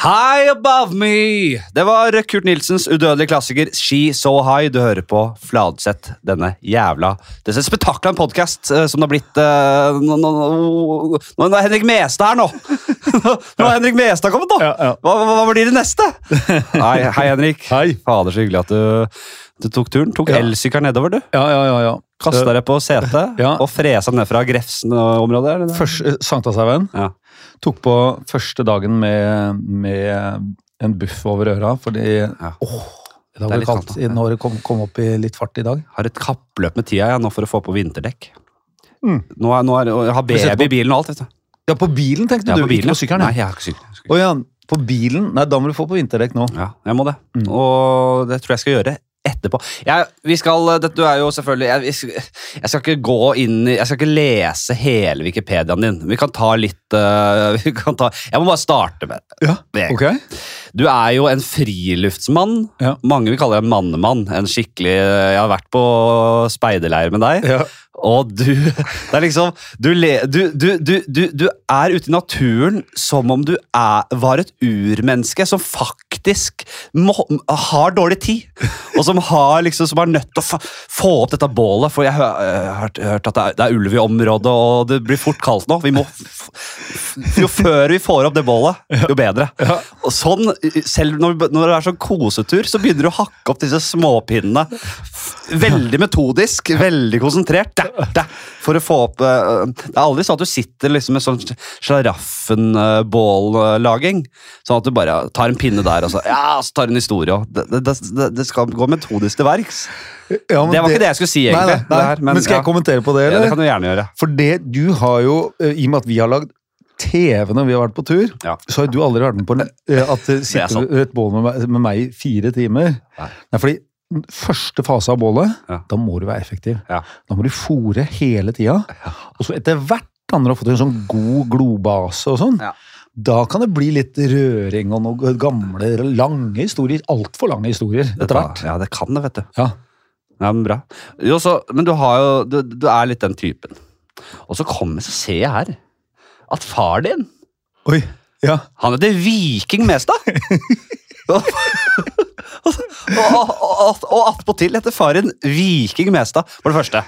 High Above Me! Det var Kurt Nilsens udødelige klassiker She So High. Du hører på Fladseth, denne jævla Dette spetakler en podkast som det har blitt uh, nå, er Henrik Mestad her nå! nå er Henrik Mestad kommet, nå! Ja, ja. Hva, hva, hva blir det neste? Hei, hei Henrik. Hei. Fader, så hyggelig at du, du tok turen. Tok Ja. elsykkelen nedover, du. Ja, ja, ja. ja. Kasta deg på setet Ja. og fresa ned fra Grefsen-området. eh, Sankthanshaugen Ja. Tok på første dagen med, med en buff over øra, fordi Ja. åh, det Det var litt kaldt ja. når det kom, kom opp i litt fart i dag. Har et kappløp med tida jeg, nå for å få på vinterdekk. Mm. Nå, er, nå er, jeg har baby i bilen og alt. vet du. Ja, på bilen tenkte Ja, du, på bilen, ikke på sykkelen. Nei, jeg har ikke sykkel. Å ja, på bilen? Nei, da må du få på vinterdekk nå. Ja, jeg må det. Mm. Og det tror jeg skal gjøre etterpå. Jeg, vi skal, dette du er jo selvfølgelig jeg, jeg skal ikke gå inn i Jeg skal ikke lese hele Wikipediaen din. Vi kan ta litt vi kan ta, Jeg må bare starte med Ja, okay. Du er jo en friluftsmann. Ja. Mange vil kalle deg en mannemann. En skikkelig Jeg har vært på speiderleir med deg. Ja. Og du Det er liksom Du, du, du, du, du, du er ute i naturen som om du er, var et urmenneske som faktisk må, har dårlig tid. Og som har liksom Som er nødt til å få opp dette bålet. For jeg har hørt, hørt at det er, det er ulv i området, og det blir fort kaldt nå. Vi må, jo før vi får opp det bålet, jo bedre. Og sånn, selv når, når det er sånn kosetur, så begynner du å hakke opp disse småpinnene. Veldig metodisk, veldig konsentrert. Da, da, for å få opp eh, Det er aldri sånn at du sitter liksom med sånn slaraffenbållaging. Sånn at du bare tar en pinne der, og så, ja, så tar du en historie. og Det, det, det, det skal gå metodisk til verks. Ja, men Det var ikke det jeg skulle si, egentlig. nei, nei. nei. her, men, skal jeg ja. kommentere på det, Eller? Ja, det kan du gjerne gjøre. For det du har jo, eh, i og med at vi har lagd TV når vi har vært på tur, Ja. så har du aldri vært med på eh, at det sitter sånn. ved et bål med meg, med meg i fire timer. Nei. Nei, fordi første fase av bålet, Ja. da må du være effektiv. Ja. Da må du fòre hele tida. Og så etter hvert du har fått en sånn god globase og sånn, Ja. da kan det bli litt røring og noen gamle, lange historier. Altfor lange historier etter hvert. Ja, det kan det, vet du. Ja. Ja, men bra. Jo, så, men du har jo du, du er litt den typen. Og så kommer så ser jeg her at far din Oi. Ja. Han heter Viking Mestad! og og, og, attpåtil heter faren Viking Mestad, for det første.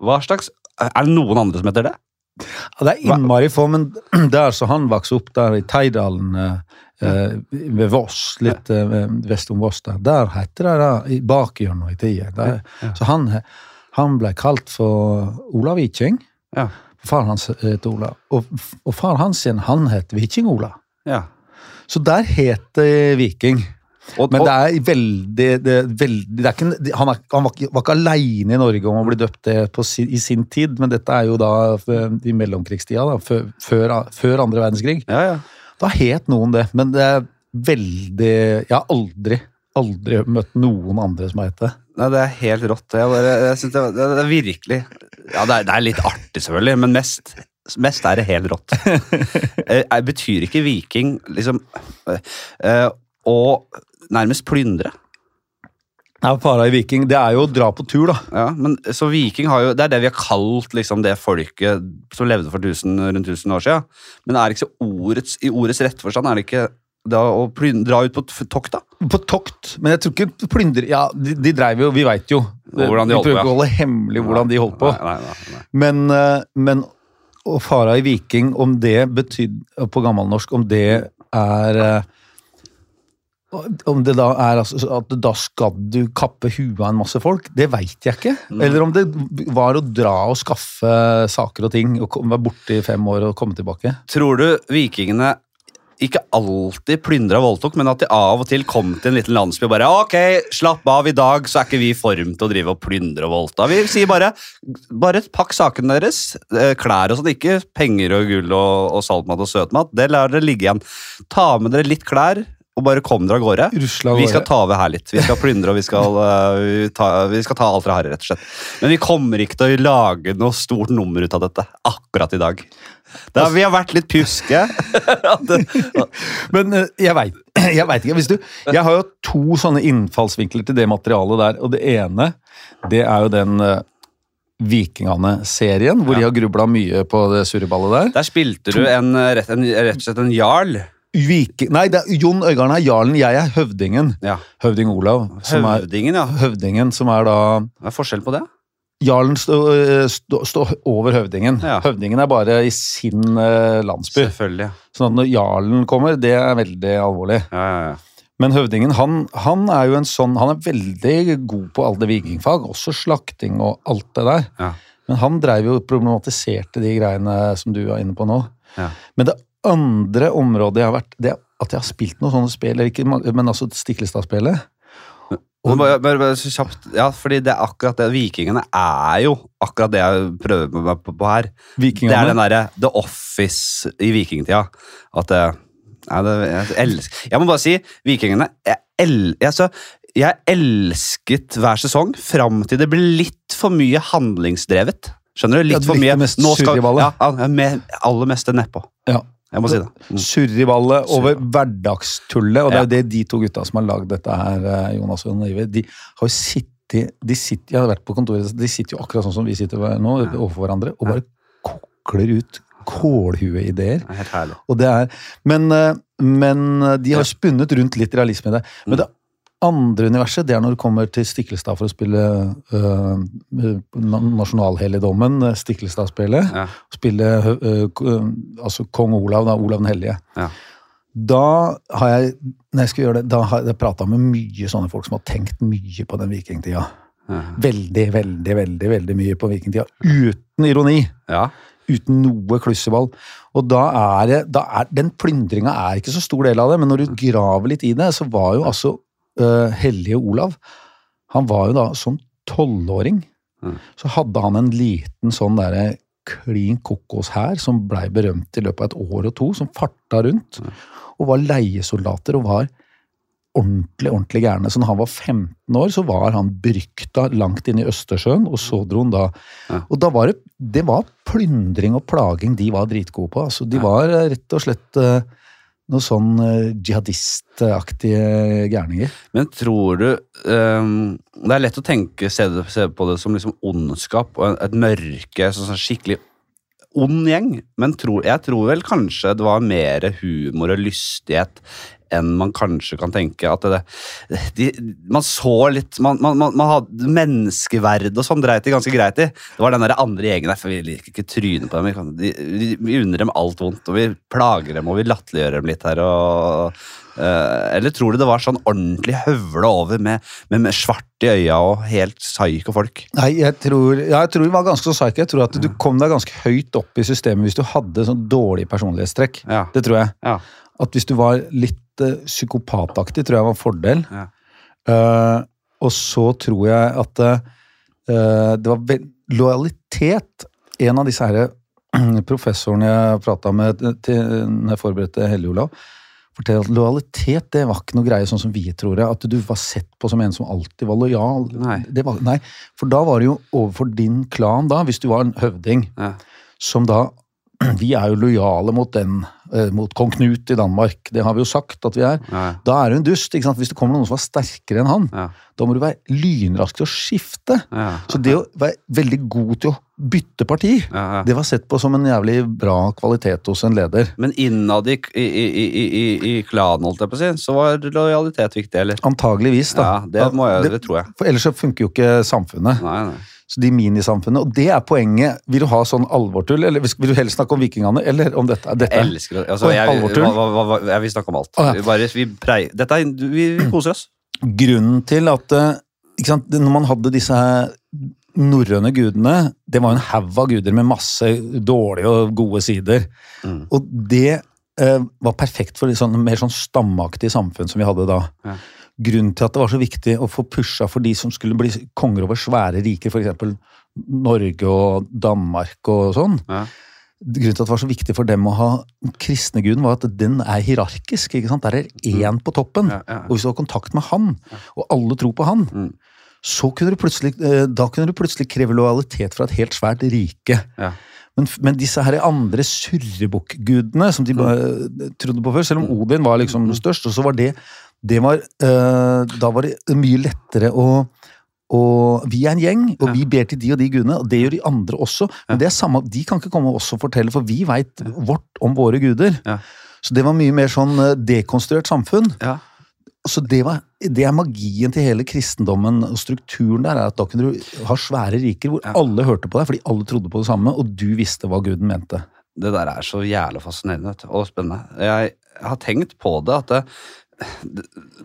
Hva slags Er det noen andre som heter det? Ja, det er innmari få, men der så han vokste opp der i Teidalen eh, eh, ved Voss, litt eh, vest om Voss der, der heter det da, i bakhjørnet i tida. Der- Så han, han ble kalt for Olav Viking. Ja. Far hans het Olav. Og, og far hans igjen, han het Viking-Ola. ja. Så der het det Viking. Og, Men det er veldig, det veldig det er ikke, han, er, han var, ikke, var ikke aleine i Norge om å bli døpt det på si, i sin tid, men dette er jo da i mellomkrigstida, da, før, før, før andre verdenskrig. ja, ja. Da het noen det, men det er veldig Jeg har aldri, aldri møtt noen andre som har hett det. Nei, det er helt rått. Jeg, bare, jeg det, det, er virkelig Ja, det er, det er litt artig, selvfølgelig, men mest, mest er det helt rått. Eh, eh, betyr ikke viking liksom eh, Å nærmest plyndre? Ja, Fara i Viking, det er jo å dra på tur, da. Ja, men så viking har jo, Det er det vi har kalt liksom, det folket som levde for tusen, rundt 1000 år siden. Men er det ikke så ordets, i ordets rette forstand er det ikke da å dra ut på tokt, da? På tokt. Men jeg tror ikke plyndre Ja, de, de dreiv jo, vi veit jo. Hvordan de vi holdt på, prøver ja. ikke å holde hemmelig hvordan de holdt på. Nei, nei, nei, nei. Men, eh, men å fara i viking, om det betydde på gammelnorsk, om det er eh, Om det da er altså, at da skal du kappe huet av en masse folk, det veit jeg ikke. Mm. Eller om det var å dra og skaffe saker og ting, og være borte i fem år og komme tilbake. Tror du vikingene ikke alltid plyndra og voldtok, men at de av og til kom til en liten landsby og bare Ok, slapp av, i dag så er ikke vi i form til å drive og plyndre og voldta. Vi sier bare bare pakk sakene deres, eh, klær og sånn, ikke penger og gull og, og saltmat og søtmat. Det lar dere ligge igjen. Ta med dere litt klær og bare kom dere av gårde. Rusla Vi skal ta over her litt. Vi skal plyndre og vi skal, uh, ta, vi skal ta alt fra her, rett og slett. Men vi kommer ikke til å lage noe stort nummer ut av dette akkurat i dag. Da, vi har vært litt pjuske. Men uh, jeg veit jeg vet ikke. Hvis du, jeg har jo to sånne innfallsvinkler til det materialet der. Og det ene, det er jo den uh, Vikingane-serien, hvor de har grubla mye på det surreballet der. Der spilte du en, eh, rett, en, rett og slett en jarl Viking Nei, det er, Jon Øigarden er jarlen, jeg er høvdingen. Ja. Høvding Olav. Som er, Høvdingen, ja. høvdingen som er da Hva er forskjell på det? Jarlen står stå, stå over høvdingen. Ja. Høvdingen er bare i sin eh, landsby. Selvfølgelig. Sånn at når jarlen kommer, det er veldig alvorlig. Ja, ja, ja. Men høvdingen, han, han er jo en sånn Han er veldig god på alle vikingfag, også slakting og alt det der. Ja. Men han dreiv jo og problematiserte de greiene som du er inne på nå. Ja. Men det andre området jeg har vært, det er at jeg har spilt noen sånne spill, ikke, men altså Stiklestad-spillet. Og bare, bare, bare så kjapt, ja, fordi det er akkurat det Vikingene er jo akkurat det jeg prøver meg på, på her. Det er den derre The Office i vikingtida. At ja, det Jeg elsker Jeg må bare si, Vikingene Jeg, el, altså, jeg elsket hver sesong fram til det ble litt for mye handlingsdrevet. Skjønner du? Ja, Litt du for mye Nå skal-. Ja, ja, aller meste nedpå. Ja. Jeg må si det. Mm. Surriballet over hverdagstullet, og det er jo det de to gutta som har lagd dette her, eh, Jonas og Jon de har jo sittet de sitter, Jeg har vært på kontoret, de sitter jo akkurat sånn som vi sitter nå, overfor hverandre, og bare kokler ut kålhueideer. Er. Og det er, men, eh, men eh, de har spunnet rundt litt realisme i det. Men det andre universet, det er når du kommer til Stiklestad for å spille øh, nasjonalhelligdommen, eh, Stiklestad-spillet. Ja. Spille øh, øh, altså kong Olav, da, Olav den hellige. Ja. Da har jeg når jeg skal gjøre det, da har jeg prata med mye sånne folk som har tenkt mye på den vikingtida. Ja. Veldig, veldig, veldig veldig mye på vikingtida. Uten ironi ja. uten noe klusseball. Og da er det, da er, Den plyndringa er ikke så stor del av det, men når du graver litt i det, så var jo altså øh, hellige Olav Han var jo da som tolvåring. Mm. Så hadde han en liten sånn derre klin kokos her, som blei berømt i løpet av et år og to, som farta rundt. Og var leiesoldater og var ordentlig ordentlig gærne. Så når han var 15 år, så var han berykta langt inn i Østersjøen, og så dro han da Ja. Og da var det Det var plyndring og plaging de var dritgode på. Altså, de var eh, rett og slett eh, noe sånn eh, jihadistaktige gærninger. Men tror du um, Det er lett å tenke se, på det som liksom ondskap og et mørke, sånn, sånn skikkelig ond gjeng. Men tro, jeg tror vel kanskje det var mer humor og lystighet enn man kanskje kan tenke. At det, de, man så litt Man, man, man, hadde menneskeverd og sånn dreit de ganske greit i. Det var den der andre gjengen der, for vi liker ikke trynet på dem. Vi, vi, vi unner dem alt vondt, og vi plager dem og vi latterliggjør dem litt her. og Uh, eller tror du det var sånn ordentlig høvle over med, med, med svart i øya og helt psyko folk? Nei, jeg tror, ja, jeg tror det var ganske så psycho. Jeg tror at du kom deg ganske høyt opp i systemet hvis du hadde sånn dårlig personlighetstrekk. Ja. Det tror jeg. Ja. At hvis du var litt eh, psykopataktig, tror jeg var en fordel. Ja. Uh, og så tror jeg at uh, det var lojalitet En av disse her professorene jeg prata med til, når jeg forberedte Hellige Olav, forteller at lojalitet det var ikke noe greie sånn som vi tror det. At du var sett på som en som alltid var lojal. Nei. Det var, nei, For da var det jo overfor din klan, da, hvis du var en høvding, Ja. som da Vi er jo lojale mot den, mot kong Knut i Danmark. Det har vi jo sagt at vi er. Ja. Da er du en dust. ikke sant? Hvis det kommer noen som er sterkere enn han, Ja. da må du være lynrask til å skifte. Ja. Så det å være veldig god til å bytte parti, det var sett på som en jævlig bra kvalitet hos en leder. Men innad i, i, i, i, i, i klanen, holdt jeg på å si, så var lojalitet viktig, eller? Antageligvis, da. Ja, det, må jeg, det tror jeg. for ellers så funker jo ikke samfunnet. Nei, nei. Så de minisamfunnene, Og det er poenget. Vil du ha sånn alvortull, eller vil du helst snakke om vikingene, eller om dette? dette? Jeg elsker det. Altså, jeg, hva, hva, hva, jeg vil snakke om alt. Ah, ja. Vi Bare, vi prei, dette er, vi, vi koser oss. Grunnen til at eh, ikke sant, Når man hadde disse norrøne gudene, det var jo en haug av guder med masse dårlige og gode sider. Mm. Og det eh, var perfekt for sånn, mer sånn stammeaktig samfunn som vi hadde da. Ja. Grunnen til at det var så viktig å få pusha for de som skulle bli konger over svære riker, f.eks. Norge og Danmark og sånn. Ja. Grunnen til at det var så viktig for dem å ha kristne guden, var at den er hierarkisk. ikke sant? Der er én på toppen. Ja, ja. Og hvis du har kontakt med han, og alle tror på han, Mm. så kunne du plutselig, eh, da kunne du plutselig kreve lojalitet fra et helt svært rike. Ja. Men, men disse her andre surrebukkgudene som de mm. trodde på før, selv om Odin var liksom størst, og så var det, det var, eh, Da var det mye lettere å og vi er en gjeng, og Ja. vi ber til de og de gudene, og det gjør de andre også. Men det er samme, de kan ikke komme oss og fortelle, for vi veit vårt om våre guder. Ja. Så det var mye mer sånn eh, dekonstruert samfunn. Ja. Så det, var, det er magien til hele kristendommen og strukturen der, er at da kunne du ha svære riker hvor alle hørte på deg fordi alle trodde på det samme, og du visste hva Guden mente. Det der er så jævlig fascinerende og spennende. Jeg har tenkt på det at det,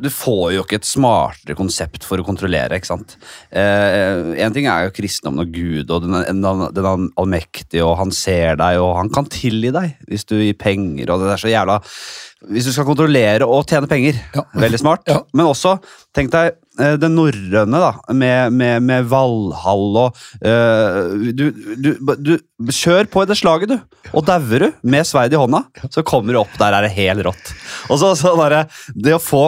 du får jo ikke et smartere konsept for å kontrollere, ikke sant. Eh, en ting er jo kristendommen og Gud og den, den, den allmektige, og han ser deg, og han kan tilgi deg hvis du gir penger, og det er så jævla Hvis du skal kontrollere og tjene penger, Ja. veldig smart. Ja. Men også, tenk deg det norrøne, da, med, med, med Valhall og uh, du, du, du Kjør på i det slaget, du. Og dauer du med sverd i hånda, så kommer du opp der er det helt rått. Og så, så bare, Det å få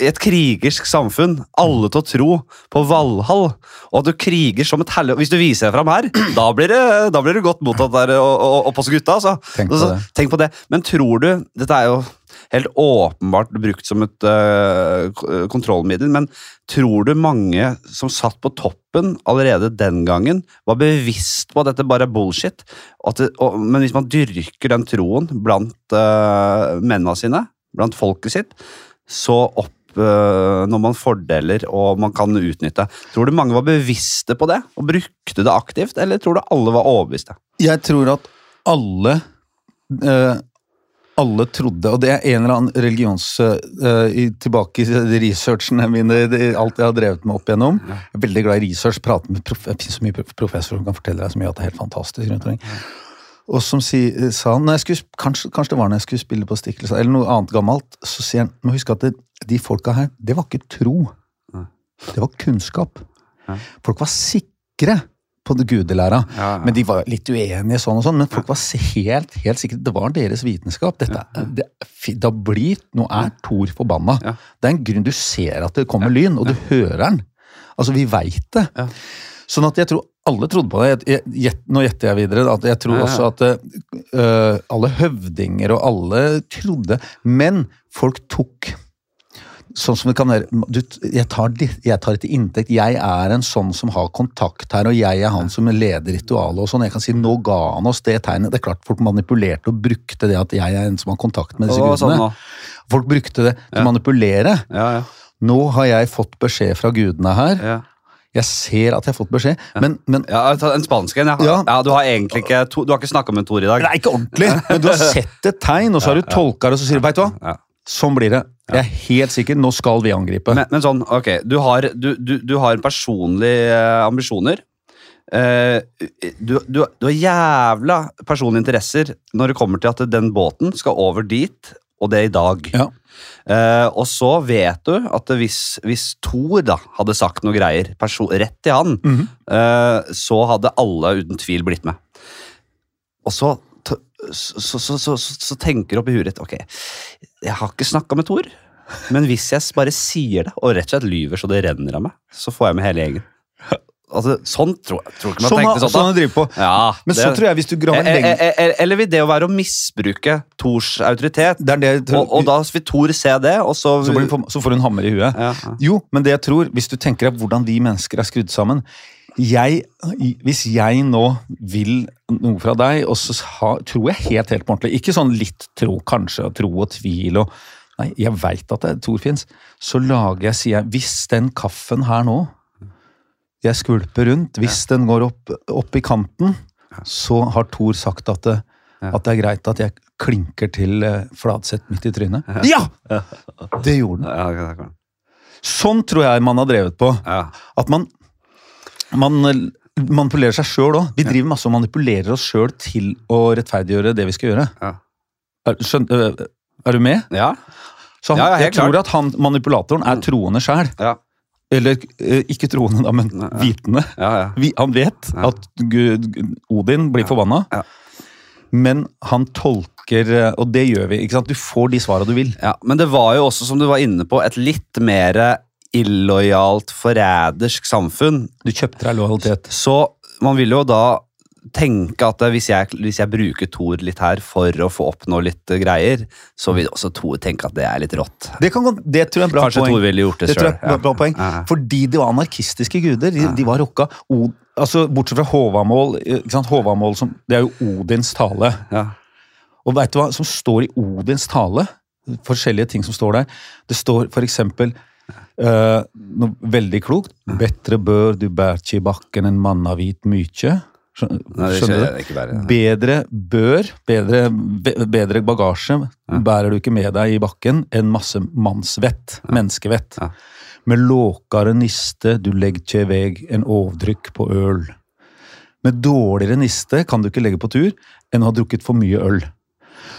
et krigersk samfunn alle til å tro på Valhall, og at du kriger som et helvete Hvis du viser deg fram her, da blir det, da blir du godt mottatt der oppe hos gutta. Altså. Tenk på Så- det. Tenk på det. Men tror du Dette er jo helt åpenbart brukt som et uh, kontrollmiddel, men tror du mange som satt på toppen allerede den gangen, var bevisst på at dette bare er bullshit? Det, og, men hvis man dyrker den troen blant uh, mennene sine, blant folket sitt, så opp når man fordeler og man kan utnytte. Tror du mange var bevisste på det og brukte det aktivt, eller tror du alle var overbeviste? Jeg tror at alle alle trodde, og det er en eller annen religions... Uh, i, tilbake i researchene mine, det, alt jeg har drevet med opp igjennom. Jeg er veldig glad i research, prater med prof, så mye professorer som kan fortelle deg så mye at det er helt fantastisk. rundt omkring. Og som si, sa han, skulle, kanskje, kanskje det var når jeg skulle spille på Stiklestad, eller noe annet gammelt, så sier han må huske at det, de folka her, det var ikke tro. Det var kunnskap. Folk var sikre på gudelæra. Ja, ja. Men de var litt uenige, sånn og sånn, men folk var helt, helt sikre. Det var deres vitenskap. Dette, det, da blir, Nå er Thor forbanna. Det er en grunn du ser at det kommer lyn, og du hører den. Altså, vi veit det. Sånn at jeg tror alle trodde på det. Jeg, nå gjetter jeg videre. At jeg tror også at uh, alle høvdinger og alle trodde Men folk tok Sånn som det kan være du, jeg, tar, jeg tar det til inntekt. Jeg er en sånn som har kontakt her, og jeg er han som leder ritualet. og sånn. Jeg kan si nå ga han oss det tegnet. Det er klart Folk manipulerte og brukte det at jeg er en som har kontakt med disse gudene. sånn gudene. Folk brukte det til å manipulere. Ja, ja. Nå har jeg fått beskjed fra gudene her. ja. Jeg ser at jeg har fått beskjed, men, men Ja, En spansk en, ja. Ja. ja. Du har egentlig ikke, to, du har ikke snakka med Tor i dag. Er ikke ordentlig, men du har sett et tegn, og så har du tolka det, og så sier du veit du hva, Ja. Sånn blir det. Jeg er helt sikker, nå skal vi angripe. Men, men sånn, ok, du har, du, du, du har personlige eh, ambisjoner. Eh, du, du, du har jævla personlige interesser når det kommer til at den båten skal over dit, og det er i dag. Ja. Uh, og så vet du at hvis, hvis Thor da hadde sagt noe greier rett til han, mm -hmm. uh, så hadde alle uten tvil blitt med. Og så, så, så, så, så, så tenker du oppi huet ditt ok, jeg har ikke snakka med Thor, men hvis jeg bare sier det, og rett og slett lyver så det renner av meg, så får jeg med hele gjengen. Altså, sånn tror tror ikke man Sånn tenkte sånn. sånn driver på. Ja, Men det- så tror jeg hvis du graver Eh, eh, lenger eh, eh, Eller vil det å være å misbruke Thors autoritet? Det er det tror, Og, og da vil Thor se det, og så, så får hun hammer i huet. ja, ja. Jo, men det jeg tror, hvis du tenker deg hvordan vi mennesker er skrudd sammen jeg, Hvis jeg nå vil noe fra deg, og så ha, tror jeg helt helt på ordentlig Ikke sånn litt tro, kanskje, tro og tvil og Nei, jeg veit at det, Tor fins. Så lager jeg, sier jeg, hvis den kaffen her nå jeg skvulper rundt, hvis den går opp, opp i kanten, så har Thor sagt at det, Ja. at det er greit at jeg klinker til eh, Fladseth midt i trynet. Ja! Det gjorde. Ja. Sånn tror jeg man har drevet på. ja. At man, man eh, manipulerer seg sjøl òg. Vi driver masse og manipulerer oss sjøl til å rettferdiggjøre det vi skal gjøre. Ja. Er, skjøn, øh, er du med? ja. Så han, Ja, jeg tror klart. at han, manipulatoren er troende sjæl. ja. Eller øh, ikke troende, da, men vitende. ja, ja. Vi, han vet at Gud, Odin blir forbanna, Ja. men han tolker Og det gjør vi. ikke sant? Du får de svara du vil. Ja, men det var jo også, som du var inne på, et litt mer illojalt, forrædersk samfunn. Du kjøpte deg lojalitet. Så man vil jo da tenke at hvis jeg, hvis jeg bruker Thor litt her for å få oppnå litt eh, greier, så vil også Thor tenke at det er litt rått. Det, kan, det tror jeg er bra Kanskje poeng. Thor ville gjort det, Det sjøl. et bra poeng. Ja. Fordi de var anarkistiske guder. De, de var rocka. O, altså, bortsett fra Håvamål. Håvamål som, det er jo Odins tale. Ja. Og veit du hva som står i Odins tale? Forskjellige ting som står der. Det står for eksempel eh, noe veldig klokt. Bedre bør du bærkje i bakken enn mannavit mykje. Skjønner, Nei, det skjønner du? ikke bare. Bedre bør, bedre, bedre bagasje bærer du ikke med deg i bakken enn masse mannsvett, menneskevett. Ja. Med låkare niste du legger ikke i veg en ovdrykk på øl. Med dårligere niste kan du ikke legge på tur enn å ha drukket for mye øl.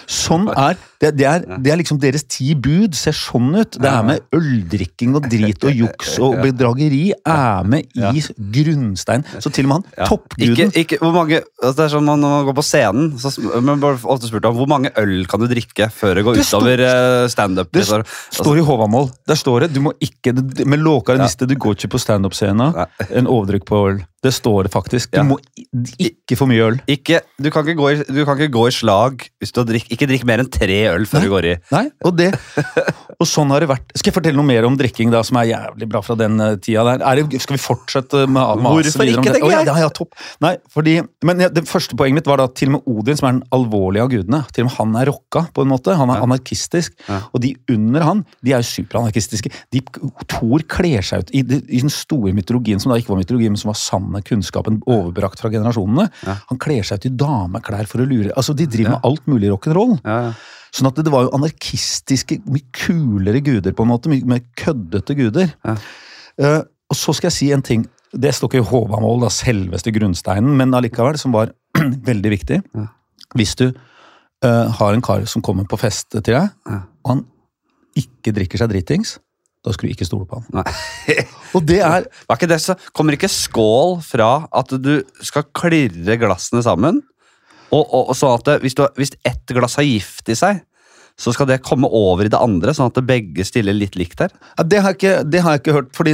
Sånn er det, det, er, det er liksom deres ti bud ser sånn ut. Det er med øldrikking og drit og juks og bedrageri er med i grunnstein. Så til og med han, toppguden Ikke, ikke, hvor mange, altså det er sånn man, Når man går på scenen, så men ofte spurt om hvor mange øl kan du drikke før det går Det utover uh, standup. Det altså. står i Håvamål. Der står det du må ikke, med låkere niste, du går ikke på standup-scenen. Nei. En overdrykk på øl. Det står det faktisk. Du Ja. må ikke for mye øl. Ikke, du, kan ikke gå du kan ikke gå i slag hvis du har drikk, Ikke drikk mer enn tre øl før du går i. Nei, og det Og sånn har det vært. Skal jeg fortelle noe mer om drikking da, som er jævlig bra fra den eh, tida der? Er det, skal vi fortsette med å mase Hvorfor ikke, det? tenker ja, jeg? ja, ja, topp. Nei, fordi, men ja, det første poenget mitt var da at til og med Odin, som er den alvorlige av gudene, til og med han er rocka på en måte. Han er Ja. anarkistisk. Ja. Og de under han, de er jo superanarkistiske. De, Thor kler seg ut i, i den store mytologien, som da ikke var mytologi, men som var sanne kunnskapen overbrakt fra generasjonene. Ja. Han kler seg ut i dameklær for å lure Altså, de driver med alt mulig rock'n'roll. Ja, ja. Sånn at det, det var jo anarkistiske, mye kulere guder, på en måte. Mye mer køddete guder. Ja. Uh, og så skal jeg si en ting. Det står ikke i Håvamål, da, selveste grunnsteinen, men allikevel, som var veldig viktig. Ja. Hvis du uh, har en kar som kommer på fest til deg, Ja. og han ikke drikker seg dritings, da skal du ikke stole på han. Og det er Var ikke det så, kommer ikke skål fra at du skal klirre glassene sammen? Og, og, og sånn at det, hvis, du, hvis ett glass har gift i seg, så skal det komme over i det andre, sånn at det begge stiller litt likt der? Ja, det, har ikke, det har jeg ikke hørt, fordi